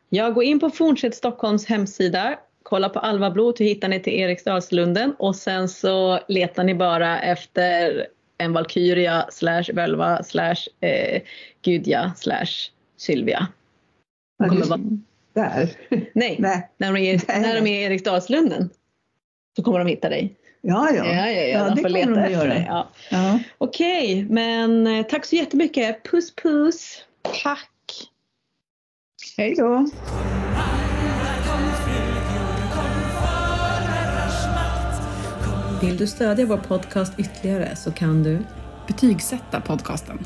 Jag går in på Fornsed Stockholms hemsida, kolla på Alva Blot, hur hittar ni till Eriksdalslunden och sen så letar ni bara efter en Valkyria slash Völva slash eh, Gudja slash Sylvia. Ja, kommer vara- Där. Nej, Nej. när, de är, Nej, när de nej. är i Eriksdalslunden så kommer de hitta dig. Ja, ja. Ja, ja, ja, Ja, de det får kommer leta de att efter göra. dig. Ja. ja. Okej, men eh, tack så jättemycket. Puss puss! Tack! Hej då. Vill du stödja vår podcast ytterligare så kan du Betygsätta podcasten.